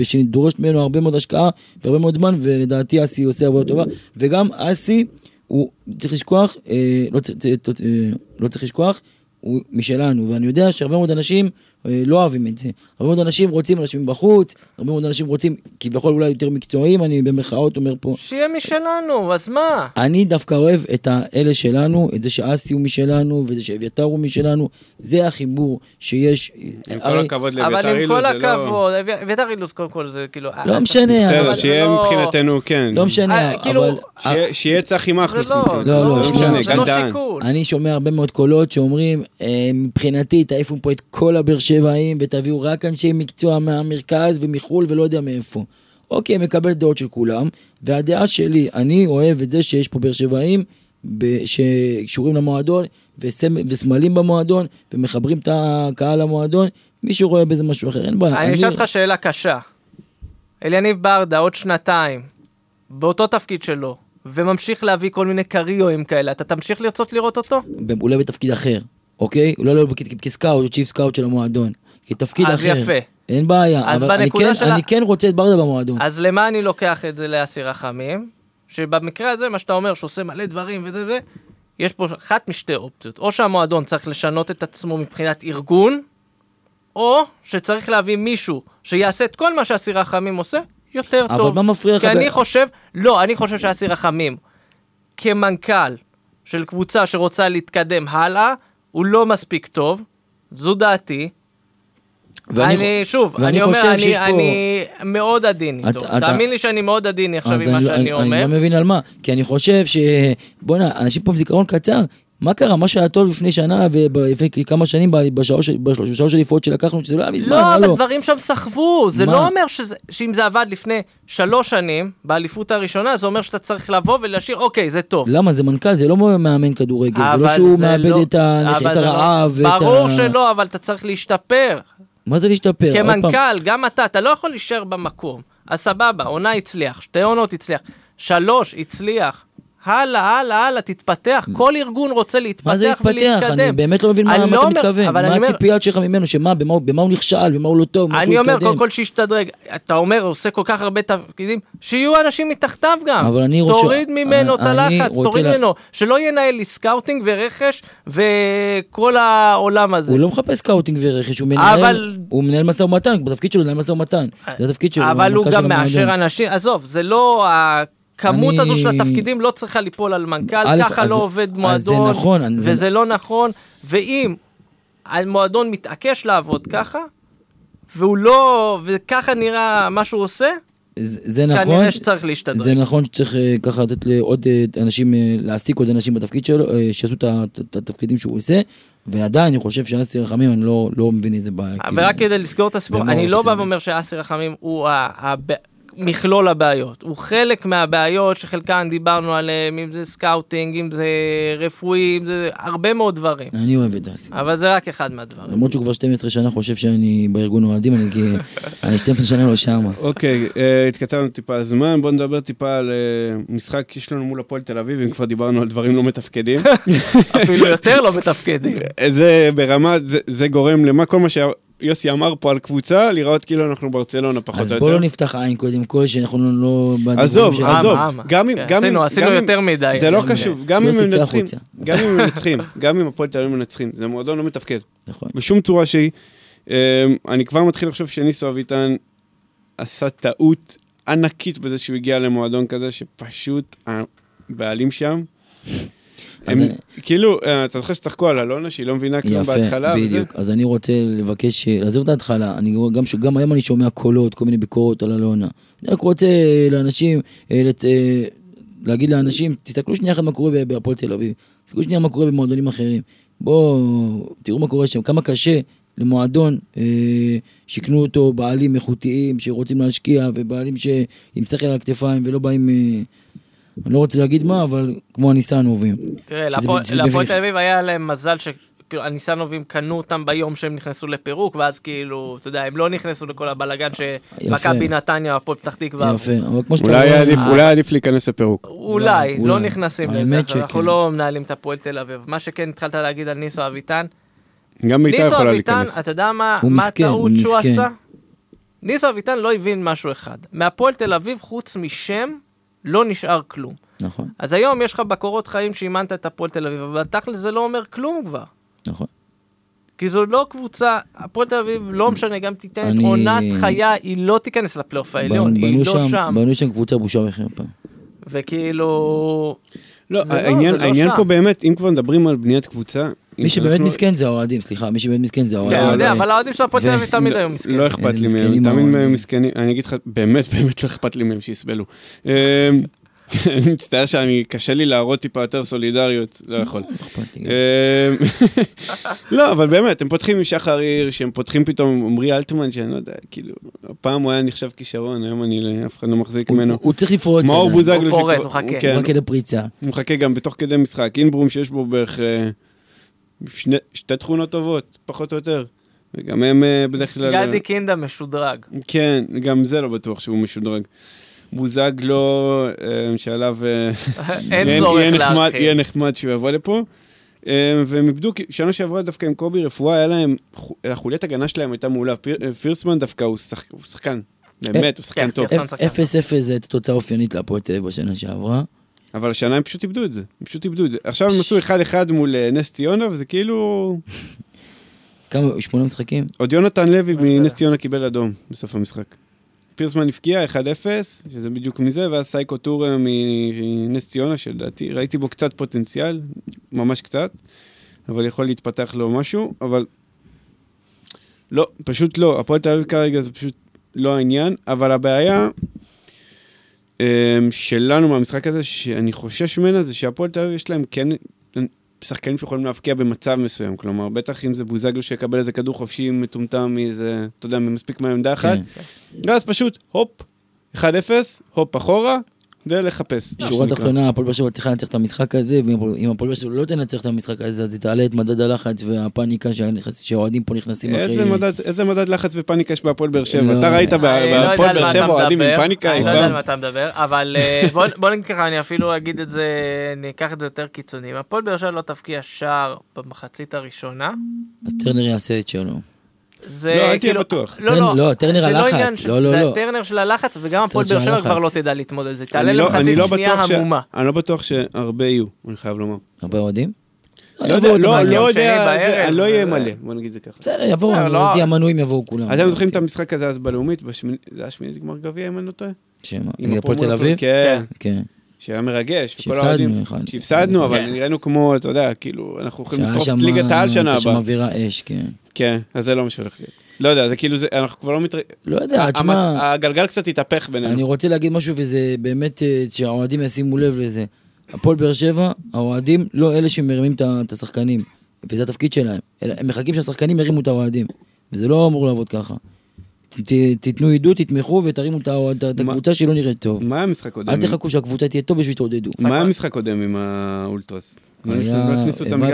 שדורשת ממנו הרבה מאוד השקעה והרבה מאוד זמן, ולדעתי אסי עושה עבודה טובה. וגם אסי, הוא צריך לשכוח, אה, לא, צריך- אה, לא צריך לשכוח, הוא משלנו, ואני יודע שהרבה מאוד אנשים לא אוהבים את זה. הרבה מאוד אנשים רוצים אנשים בחוץ, הרבה מאוד אנשים רוצים כביכול אולי יותר מקצועיים, אני במרכאות אומר פה, שיהיה משלנו, אז מה? אני דווקא אוהב את האלה שלנו, את זה שאסי הוא משלנו, וזה שאביתר הוא משלנו, זה החיבור שיש. עם כל הרי- הכבוד אבל לאביתר עם אילוז, כל זה לא... הכבוד, אבי- אביתר אילוז קודם כל זה כאילו... לא אה, משנה, בסדר, אבל- שיהיה לא- מבחינתנו, כן. לא משנה, אה, כאילו, אבל שיהיה- צחי מכלוף. זה לא. זה לא, לא, לא, זה לא. שיקול. אני שומע הרבה מאוד קולות שאומרים, "אה, מבחינתי תעיפו פה את כל הבאר שבעים ותביאו רק אנשי מקצוע מהמרכז ומחו"ל ולא יודע מאיפה. אוקיי, מקבל דעות של כולם, והדעה שלי, אני אוהב את זה שיש פה באר שבעים שקשורים למועדון, וסמ- וסמלים במועדון, ומחברים את הקהל למועדון, מי שרואה בזה משהו אחר, אין בעיה. אני אשאל אותך שאלה קשה. אליניב ברדה, עוד שנתיים, באותו תפקיד שלו, וממשיך להביא כל מיני קריואים כאלה, אתה תמשיך לרצות לראות אותו? אולי בתפקיד אחר, אוקיי? לא כ- כסקאוט או chief scout של המועדון, כתפקיד אז אחר. יפה. אין בעיה, אז אבל אני כן, של אני כן רוצה את ברדה במועדון. אז למה אני לוקח את זה לאסי רחמים? שבמקרה הזה, מה שאתה אומר, שעושה מלא דברים וזה וזה, יש פה אחת משתי אופציות. או שהמועדון צריך לשנות את עצמו מבחינת ארגון, או שצריך להביא מישהו שיעשה את כל מה שאסיר רחמים עושה יותר אבל טוב. מה מפריע לך כי ב- אני חושב, לא, אני חושב שאסיר רחמים, כמנכ"ל של קבוצה שרוצה להתקדם הלאה, הוא לא מספיק טוב, זו דעתי. ואני אני, שוב, ואני אני אומר, אני, פה- אני מאוד עדין איתו. אתה- תאמין לי שאני מאוד עדין עכשיו עם מה אני לא- שאני אני- אומר. אני לא מבין על מה, כי אני חושב ש... בואנה, אנשים פה עם זיכרון קצר. מה קרה? מה שהיה טוב לפני שנה ולפני כמה שנים בשלוש אליפות שלקחנו, שזה לא היה מזמן, לא, אבל. דברים שם סחבו, זה? לא אומר שאם זה עבד לפני שלוש שנים, באליפות הראשונה, זה אומר שאתה צריך לבוא ולהשאיר, אוקיי, זה טוב. למה? זה מנכ"ל, זה לא מאמן כדורגל, זה לא שהוא מאבד לא- את לא- הרעב ה... ברור שלא, אבל אתה צריך להשתפר. מה זה להשתפר? כמנכ"ל, גם אתה, אתה לא יכול להישאר במקום. אז סבבה, עונה הצליח, שתי עונות הצליח, שלוש הצליח. הלאה, הלאה, הלאה, תתפתח. כל ארגון רוצה להתפתח מה זה להתפתח? ולהתקדם. אני באמת לא מבין מה לא אתה אומר- מתכוון. מה הציפיות שלך ממנו? שמה, במה הוא- במה הוא נכשל, במה הוא לא טוב, אני אומר? קודם כל שישתדרג. אתה אומר, עושה כל כך הרבה תפקידים, שיהיו אנשים מתחתיו גם. אבל אני רוצה- תוריד ממנו את הלחץ, תוריד לה- ממנו. שלא ינהל לי סקאוטינג ורכש וכל העולם הזה. הוא לא מחפש סקאוטינג ורכש, הוא מנהל, אבל- הוא מנהל משא ומתן, בתפקיד שלו לנהל משא ומתן. זה התפקיד שלו, אבל הוא המנכ"ל גם מאשר. אנשים, עזוב, זה לא... הכמות אני- הזו של התפקידים לא צריכה ליפול על מנכ"ל, א', ככה אז- לא עובד אז זה מועדון, נכון, אני- זה- וזה לא נכון, ואם המועדון מתעקש לעבוד ככה, והוא לא, וככה נראה מה שהוא עושה, זה זה נכון, כנראה שצריך להשתדרג. זה נכון שצריך אה, ככה לתת לעוד אה, אנשים, אה, להעסיק עוד אנשים בתפקיד שלו, שיעשו את התפקידים שהוא עושה, ועדיין אני חושב שאסי רחמים, אני לא לא מבין איזה בעיה. כאילו. ורק כדי לסגור את הסיפור, אני לא בא. ואומר שאסי רחמים הוא ה... מכלול הבעיות, הוא חלק מהבעיות שחלקן דיברנו עליהן, אם זה סקאוטינג, אם זה רפואי, אם זה הרבה מאוד דברים. אני אוהב את אסי. אבל זה רק אחד מהדברים. למרות שהוא כבר 12 שנה חושב שאני בארגון אוהדים, אני כי... אני 12 שנה לא שמה. אוקיי, אה, התקצרנו טיפה הזמן, בואו נדבר טיפה על אה, משחק יש לנו מול הפועל תל אביב, אם כבר דיברנו על דברים לא מתפקדים. אפילו יותר לא מתפקדים. זה ברמה, זה, זה גורם למה כל מה שיוסי אמר פה על קבוצה, לראות כאילו אנחנו ברצלונה פחות או אז יותר. בואו לא נפתח עין קודם כל, שאנחנו לא- לא... עזוב. אה, עזוב, מה? גם אם, כן, גם אם, עשינו- יותר מדי. זה לא קשור, מדי. גם אם יוסי, הם מנצחים. גם אם הם מנצחים, גם אם הפועל תל אביב מנצחים, זה מועדון לא מתפקד, נכון. בשום צורה שהיא. אה, אני כבר מתחיל לחשוב שניסו אביטן עשה טעות ענקית בזה שהוא הגיע למועדון כזה, שפשוט הבעלים שם, אז הם, אני- כאילו, אה, אתה זוכר שצחקו על אלונה, שהיא לא מבינה כלום יפה, בהתחלה, וזה? בדיוק. אז אני רוצה לבקש, אה, לעזוב את ההתחלה, אני גם, ש- גם היום אני שומע קולות, כל מיני ביקורות על אלונה. אני רק רוצה לאנשים, אה, לת- אה, להגיד לאנשים, תסתכלו שנייה אחת מה קורה בהפועל תל אביב. תסתכלו שנייה מה קורה במועדונים אחרים. בואו, תראו מה קורה שם, כמה קשה למועדון, אה, שיקנו אותו בעלים איכותיים שרוצים להשקיע, ובעלים שעם שכל על הכתפיים ולא באים, אה, אני לא רוצה להגיד מה, אבל כמו הניסנובים. תראה, להפועל. תל אביב היה להם מזל ש... כאילו, הניסנובים קנו אותם ביום שהם נכנסו לפירוק, ואז כאילו, אתה יודע, הם לא נכנסו לכל הבלאגן שמכבי נתניה, הפועל פתח תקווה. יפה, אבל כמו שאתה רואה- עדיף- אולי עדיף להיכנס לפירוק. אולי. לא נכנסים לזה, אנחנו. לא מנהלים את הפועל תל אביב. מה שכן התחלת להגיד על ניסו אביטן, גם ביתר ניסו יכולה אביטן, להיכנס. אתה יודע מה הטעות הוא שהוא. עשה? ניסו אביטן לא הבין משהו אחד. מהפועל תל אביב, חוץ משם, לא נשאר כלום. נכון, אז היום יש לך בקורות חיים שאימנת את הפועל תל אביב, אבל תכל'ס זה לא אומר כלום כבר. נכון. כי זו לא קבוצה, הפועל תל אביב, לא משנה, גם תיתן את אני- עונת חיה, היא לא תיכנס לפלייאוף העליון, בנו היא לא שם, שם. בנו שם קבוצה בושה וחרפה. וכאילו... לא, לא, העניין, לא העניין שם. פה באמת, אם כבר מדברים על בניית קבוצה... מי שבאמת מסכן זה האוהדים, סליחה, מי שבאמת מסכן זה כן, האוהדים. אני יודע, אבל האוהדים של הפועל תל אביב תמיד לא- היו מסכנים. לא אכפת לי מהם, תמיד. מהם מסכנים, אני אגיד לך, באמת באמת לא אכפת לי מהם, שיסבלו. אמ, אני מצטער שאני, קשה לי להראות טיפה יותר סולידריות, לא יכול. לא. אמ, לא, אבל באמת, הם פותחים עם שחר עיר, שהם פותחים פתאום עם עמרי אלטמן, שאני לא יודע, כאילו, פעם הוא היה נחשב כישרון, היום אני, אף אחד לא מחזיק ממנו. הוא צריך לפרוץ. מאור. בוזגלו, הוא פורץ, הוא מחכה. כן, הוא רק לפריצה. הוא מחכה גם בתוך כדי משחק. אינברום שיש בו בערך אה, שני- שתי תכונות טובות, פחות או יותר. וגם הם אה, בדרך כלל... גדי קינדה משודרג. כן, גם זה לא בטוח שהוא משודרג. בוזגלו, אה, שעליו אה, אין צורך יהיה נחמד- יהיה להרחיב. נחמד שהוא יבוא לפה. אה, והם איבדו, שנה שעברה דווקא עם קובי רפואה, היה להם, חו- החוליית הגנה שלהם הייתה מעולה. פיר- אה, פירסמן דווקא הוא שחק- הוא שחקן, באמת, הוא שחקן כן, טוב. כן. שחקן. 0-0 זה הייתה תוצאה אופיינית להפועל תל אביב בשנה שעברה. אבל השנה הם פשוט איבדו את זה, הם פשוט איבדו את זה. עכשיו הם עשו 1-1 מול אה, נס ציונה, וזה כאילו... כמה, שמונה משחקים? עוד יונתן לוי מנס. ציונה קיבל אדום בסוף המשחק. פירסמן הבקיע 1-0, שזה בדיוק מזה, ואז סייקו טורה מנס ציונה, שלדעתי ראיתי בו קצת פוטנציאל, ממש קצת, אבל יכול להתפתח לו משהו, אבל לא, פשוט לא. הפועל תל אביב כרגע זה פשוט לא העניין, אבל הבעיה שלנו מהמשחק הזה, שאני חושש ממנה, זה שהפועל תל אביב יש להם כן שחקנים שיכולים להבקיע במצב מסוים. כלומר, בטח אם זה בוזגלו שיקבל איזה כדור חופשי מטומטם מאיזה, אתה יודע, מספיק מעמדה אחת, כן. ואז פשוט, הופ, 1-0, הופ אחורה, ולחפש. מה שורה. תחתונה, הפועל באר שבע צריכה לנצח את המשחק הזה, ואם הפועל באר שבע לא תנצח את המשחק הזה, אז היא תעלה את מדד הלחץ והפאניקה שהאוהדים פה נכנסים מדד, איזה מדד לחץ ופאניקה יש בהפועל באר שבע? לא, אתה ראית לא בהפועל באר שבע אוהדים עם פאניקה? אני לא יודע? על מה אתה מדבר, אבל אה, בוא- בוא נגיד ככה, אני אפילו אגיד את זה, אני אקח את זה יותר קיצוני. אם הפועל באר שבע לא תבקיע שער במחצית הראשונה, אז טרנר יעשה את שלו. זה לא, אל תהיה כאילו... בטוח. לא, טרנר- לא, לא, טרנר זה הלחץ, עניין של- לא, לא, זה לא. הטרנר של הלחץ, וגם הפועל באר שבע כבר לא. תדע להתמודד. זה תעלה לא- למחצית לא שנייה ש- המומה. אני לא בטוח שהרבה יהיו, אני חייב לומר. הרבה אוהדים? לא יודע, לא לא יודע, לא אהיה זה- מלא, בוא נגיד זה ככה. בסדר, יבואו, אני לא- לא יודע, המנויים יבואו כולם. אתם זוכרים את המשחק הזה אז בלאומית? זה היה שמינית גמר גביע, אם אני לא טועה? שמה? עם הפועל תל אביב? כן, כן. שהיה מרגש. וכל שהפסדנו האוהדים- אחד. שהפסדנו, אבל. נראינו כמו, אתה יודע, כאילו, אנחנו שהיה לטרוף את ליגת העל שנה הייתה שם הבאה. אווירה אש, כן. כן, אז זה לא מה שהולך להיות. לא יודע, זה כאילו, זה- אנחנו כבר לא מתר... לא יודע, תשמע, הגלגל קצת התהפך בינינו. אני רוצה להגיד משהו, וזה באמת, אה, שהאוהדים ישימו לב לזה. הפועל באר שבע, האוהדים לא אלה שמרימים את השחקנים, וזה התפקיד שלהם. הם מחכים שהשחקנים ירימו את האוהדים, וזה לא אמור לעבוד ככה. ת- תיתנו עידוד, תתמכו ותרימו את הקבוצה שלא נראית טוב. מה היה המשחק קודם? אל תחכו שהקבוצה תהיה טוב בשביל שתעודדו. מה היה המשחק קודם עם האולטרס? היה,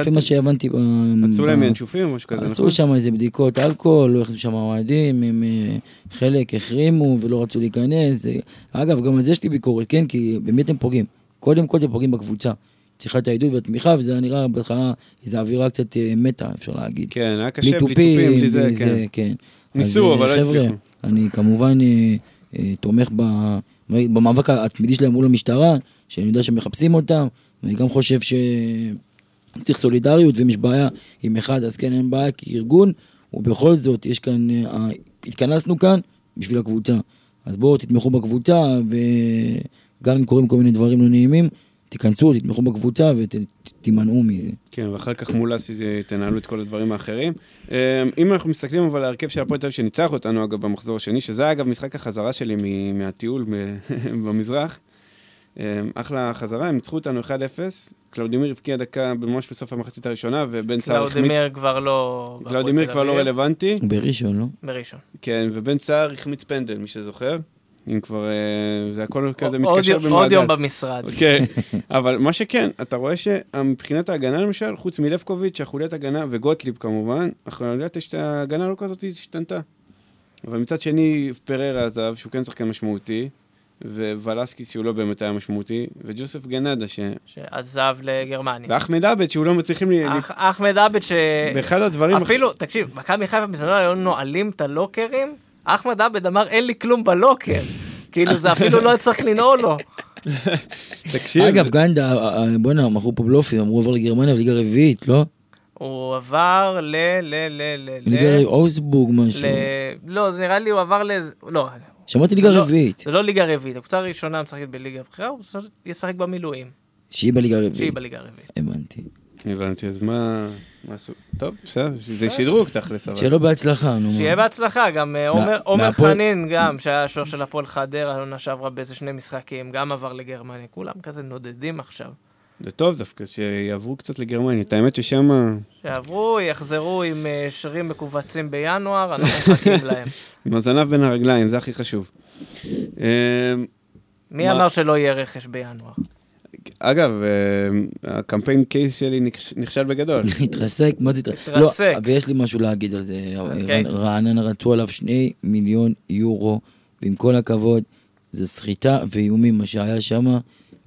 לפי מה שהבנתי, מצאו ב- להם ינשופים או משהו כזה, נכון? עשו שם איזה בדיקות אלכוהול, לא הכניסו שם אוהדים, הם אה, חלק החרימו ולא רצו להיכנס. אה, אגב, גם על זה יש לי ביקורת, כן, כי באמת הם פוגעים. קודם כל הם פוגעים בקבוצה. צריכה את העידוד והתמיכה, וזה היה נראה בהתחלה איזו אווירה קצת אה, מתה, אפשר להגיד. כן, היה קשה בלי תופים, בלי זה, כן. כן. ניסו, אז, אה, אבל לא הצליחו. אני כמובן אה, אה, תומך ב- במאבק התמידי שלהם מול המשטרה, שאני יודע שמחפשים אותם, ואני גם חושב שצריך סולידריות, ואם יש בעיה עם אחד, אז כן, אין בעיה, כי ארגון, ובכל זאת, יש כאן, אה, התכנסנו כאן בשביל הקבוצה. אז בואו תתמכו בקבוצה, וגם אם קורים כל מיני דברים לא נעימים, תיכנסו, תתמכו בקבוצה ותימנעו מזה. כן, ואחר כך מול אסי תנהלו את כל הדברים האחרים. אה, אם אנחנו מסתכלים אבל על ההרכב של הפועל תל אביב שניצח אותנו, אגב, במחזור השני, שזה היה, אגב משחק החזרה שלי מ- מהטיול במזרח. אה, אחלה חזרה, הם ניצחו אותנו 1-0, קלאודימיר הבקיע דקה ממש בסוף המחצית הראשונה, ובן סער החמיץ. קלאודימיר כבר לא... קלאודימיר כבר לא רלוונטי, בראשון, לא? בראשון. כן, ובן סער החמיץ פנדל, מי שזוכר. אם כבר, אה, זה הכל כזה עוד מתקשר במעגל. עוד יום במשרד. כן, אבל מה שכן, אתה רואה שמבחינת ההגנה למשל, חוץ מלבקוביץ', החוליית הגנה, וגוטליב כמובן, החוליית ההגנה לא כזאת השתנתה. אבל מצד שני, פררה עזב, שהוא כן שחקן משמעותי, ווולסקיס שהוא לא באמת היה משמעותי, וג'וסף גנדה, ש... שעזב לגרמניה. ואחמד עבד, שהוא לא מצליחים לי... אח- אחמד עבד ש... באחד הדברים... אפילו, תקשיב, מכבי חיפה בזמנו היו נועלים את הלוקרים, אחמד עבד אמר אין לי כלום בלוקר. כאילו זה אפילו לא צריך לנעול לו. תקשיב, אגב, גנדה, אה, אה, בואנה, מכרו פה בלופים, אמרו עבר לגרמניה בליגה רביעית, לא? הוא עבר ל... ל... ל... ל... ליגה אוסבורג משהו. לא, זה נראה לי הוא עבר ל... לא, שמעתי ליגה לא- רביעית, זה לא ליגה רביעית, הקבוצה הראשונה משחקת בליגה הבכירה, הוא ישחק במילואים, שהיא בליגה שהיא רביעית. בליגה הרביעית. הבנתי. הבנתי, אז מה... טוב, בסדר, זה שדרוג תכלס, אבל... שיהיה לו בהצלחה, נו. שיהיה בהצלחה, גם אה, עומר- חנין, גם, שהיה השוער של הפועל חדרה, העונה שעברה באיזה שני משחקים, גם עבר לגרמניה, כולם כזה נודדים עכשיו. זה טוב דווקא, שיעברו קצת לגרמניה. את האמת ששם... שיעברו, יחזרו עם אה, שרים מכווצים בינואר, אנחנו מחכים להם. עם הזנב בין הרגליים, זה הכי חשוב. אה, מי אמר שלא יהיה רכש בינואר? אגב, אה, הקמפיין קייס שלי נכש- נכשל בגדול. התרסק, מה זה התרסק? התרסק. לא, ויש לי משהו להגיד על זה. רעננה רצו עליו שני מיליון יורו, ועם כל הכבוד, זה סחיטה ואיומים מה שהיה שם,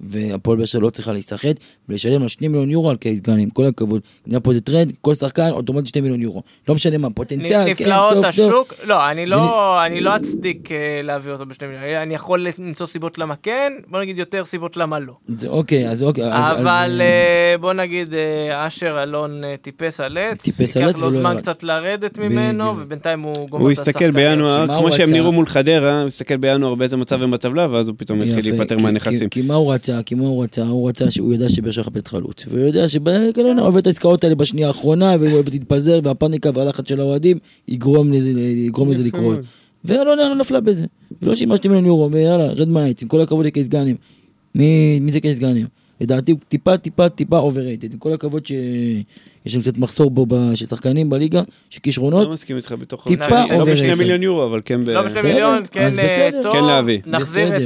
והפועל באר שבע לא צריכה להיסחט, ולשלם לו שני מיליון יורו על קייס גאנם, עם כל הכבוד. נהיה פה איזה טרנד, כל שחקן אוטומטית שני מיליון יורו. לא משנה מה, פוטנציאל, כן, נפלאות טוב, טוב. השוק, לא, אני לא, אני לא אצדיק אה, להביא אותו בשני מיליון, אני יכול למצוא סיבות למה כן, בוא נגיד יותר סיבות למה לא. זה אוקיי, אז אוקיי. אז- אבל אז, אה, בוא נגיד, אה, אשר אלון טיפס על עץ, טיפס על עץ ייקח לו זמן. קצת לרדת ממנו. ובינתיים הוא גומר הוא את הסתכל השחקנים. בינואר, כי מה כמו הוא שהם? נראו מול חדרה, הוא הסתכל בינואר באיזה מצב הם בטבלה, ואז הוא פתאום התחיל יפה, להיפטר כי- מהנכסים. כי- כי מה הוא רצה? כי מה הוא רצה? הוא רצה שהוא ידע שבאר שבע מחפשת חלוץ. והוא יודע שבקלונה אוהב את העסקאות האלה בשנייה האחרונה, והוא אוהב להתפזר, והפאניקה והלחץ של האוהדים יגרום לזה, יגרום לזה יפה לקרות. ואלונה לא נפלה בזה. ולא שילמה שתי מיליון יורו, ויאללה, רד מהעץ, עם כל הכבוד לקייס גאנם. מי מי זה קייס גאנם? לדעתי הוא טיפה טיפה טיפה overrated. עם כל הכבוד שיש לנו קצת מחסור בו ב- של שחקנים בליגה, של כישרונות. לא מסכים איתך בתוך... טיפה לא בשני. מיליון יורו, אבל כן ב... לא בשני מיליון, כן אז אה, בסדר. טוב, כן להביא. נחזיר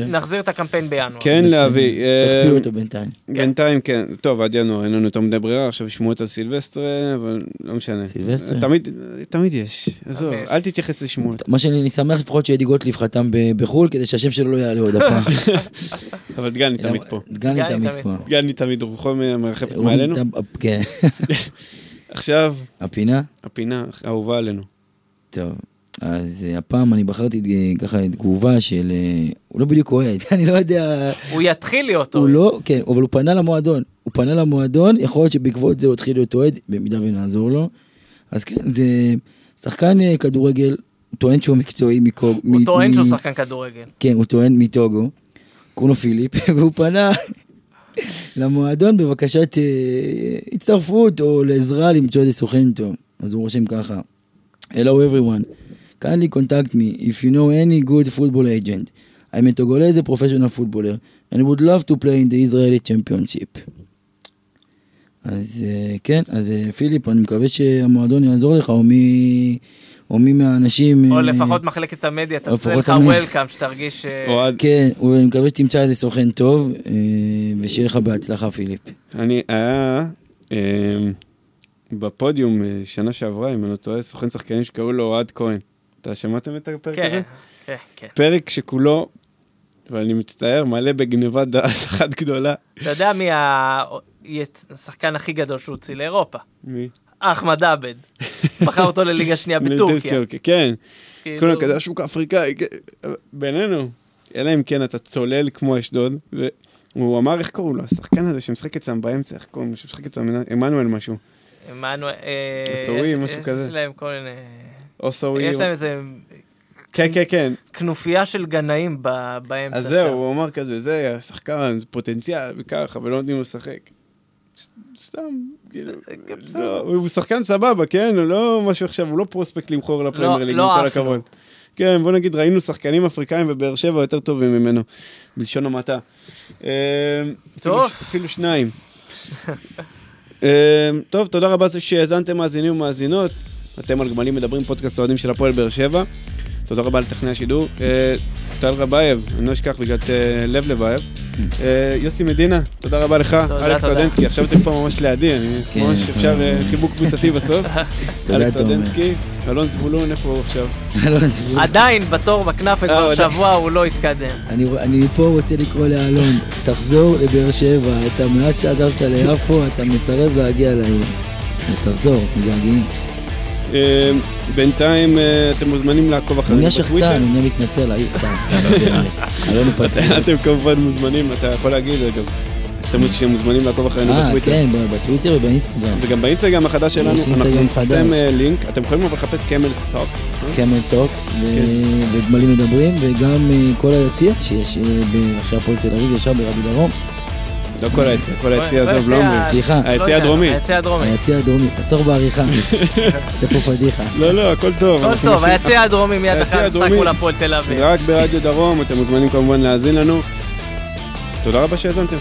את- את הקמפיין בינואר. כן. להביא. אה, תקפיאו אותו בינתיים. בינתיים כן. טוב, עד ינואר אין לנו יותר מדי ברירה, עכשיו שמועות על סילבסטרה, אבל לא משנה. סילבסטרה? תמיד, תמיד יש. עזוב, תמיד. אל תתייחס לשמועות. מה שאני אני שמח לפחות שאדי גוטליב חתם ב- בחו"ל, כדי שהשם שלו לא יעלה עוד הפעם. אבל דגני תמיד פה. דגני תמיד פה. דגני תמיד רוחו מרחפת מעלינו. כן, עכשיו, הפינה. הפינה האהובה עלינו. טוב, אז אה, הפעם אני בחרתי אה, ככה תגובה של... אה, הוא לא בדיוק אוהד, אני לא יודע... הוא יתחיל להיות הוא אוהד. לא, כן, אבל הוא פנה למועדון. הוא פנה למועדון, יכול להיות שבעקבות זה הוא התחיל להיות אוהד, במידה ונעזור לו. אז כן, זה שחקן כדורגל, הוא טוען שהוא מקצועי מקוג... הוא מ- טוען מ- שהוא שחקן כדורגל. כן, הוא טוען מטוגו, קוראים לו פיליפ, והוא פנה למועדון בבקשת אה, הצטרפות או לעזרה למצוא איזה סוכן טוב. אז הוא רושם ככה, Hello everyone, kindly contact me if you know any good football agent. I'm a Togolese professional footballer and would love to play in the Israeli championship. אז אה, כן, אז אה, פיליפ, אני מקווה שהמועדון יעזור לך, או מי... או מי מהאנשים... או אה, לפחות מחלקת המדיה, תעשה לך. וולקאם, שתרגיש... אה, כן, אני מקווה שתמצא איזה סוכן טוב, אה, ושיהיה לך בהצלחה, פיליפ. אני, היה בפודיום שנה שעברה, אם אני לא טועה, סוכן שחקנים שקראו לו אוהד כהן. אתה שמעתם את הפרק הזה? כן, כן, כן. פרק שכולו, ואני מצטער, מלא בגניבת דעת אחת גדולה. אתה יודע מי השחקן הכי גדול שהוציא לאירופה? מי? אחמד עבד. בחר אותו לליגה שנייה בטורקיה. כן, אז כאילו- כולם כזה השוק האפריקאי, כן, בינינו, אלא אם כן אתה צולל כמו אשדוד, והוא אמר, איך קראו לו, השחקן הזה שמשחק אצלם באמצע, איך קוראים לו, שמשחק אצלם, עמנואל משהו, עמנואל... אה, יש- משהו כזה. יש להם כל מיני... אוסאווי, יש להם איזה כן, כן, כן, כנופיה של גנאים באמצע. אז. זהו, הוא אמר כזה, זה שחקן, זה פוטנציאל, וככה, ולא נותנים לו לשחק. סתם, כאילו. לא, הוא שחקן סבבה, כן? הוא לא משהו עכשיו, הוא לא פרוספקט למכור לפרמייר ליג, עם לא כל עף לו. הכבוד. כן, בוא נגיד, ראינו שחקנים אפריקאים בבאר שבע יותר טובים ממנו, בלשון המעטה. אה, טוב. אפילו- שניים. אה, טוב, תודה רבה שהאזנתם מאזינים ומאזינות. אתם על גמלים מדברים, פודקאסט אוהדים של הפועל באר שבע. תודה רבה לטכנאי השידור. טל רבייב, אני לא אשכח בגלל אה, לב לבייב. אה, יוסי מדינה, תודה רבה לך. אלכס. רדנסקי, עכשיו אתם פה ממש לידי, אני כן, ממש. אפשר אה, חיבוק קבוצתי בסוף. תודה, אלכס. רדנסקי, אלון זבולון, איפה הוא עכשיו? אלון הצבוע. עדיין בתור בכנאפה כבר. שבוע הוא לא התקדם. אני, אני פה רוצה לקרוא לאלון, תחזור לבאר שבע, אתה מאז שעזבת ליפו, אתה מסרב להגיע לעיר. אז תחזור, מתגעגעים. אה, בינתיים אה, אתם מוזמנים לעקוב אחרינו נהיה בטוויטר. שחצן, הוא נהיה מתנשא לעיר, סתם, סתם, לא פתח. אתם כמובן מוזמנים, אתה יכול להגיד, אגב, שאתם שאתם מוזמנים לעקוב אחרינו אה, בטוויטר. כן, ב- בטוויטר ובאינסטגרם. וגם באינסטגרם החדש שלנו, אנחנו נפרסם. אה, לינק, אתם יכולים לחפש קמל סטוקס. קמל טוקס כן. וגמלים מדברים, וגם אה, כל היציע שיש אה, אחרי הפועל תל אביב, ישר ברבי דרום. לא כל היציע, כל היציע כל עזוב, לא אומרים. סליחה. לא היציע יודע, הדרומי. היציע הדרומי. היציע הדרומי, תחתור בעריכה. זה פה פדיחה. לא, לא, הכל טוב. הכל טוב, היציע הדרומי מיד אחרי המשחק. מול הפועל תל אביב. רק ברדיו דרום, אתם מוזמנים כמובן להאזין לנו. תודה רבה שהאזנתם.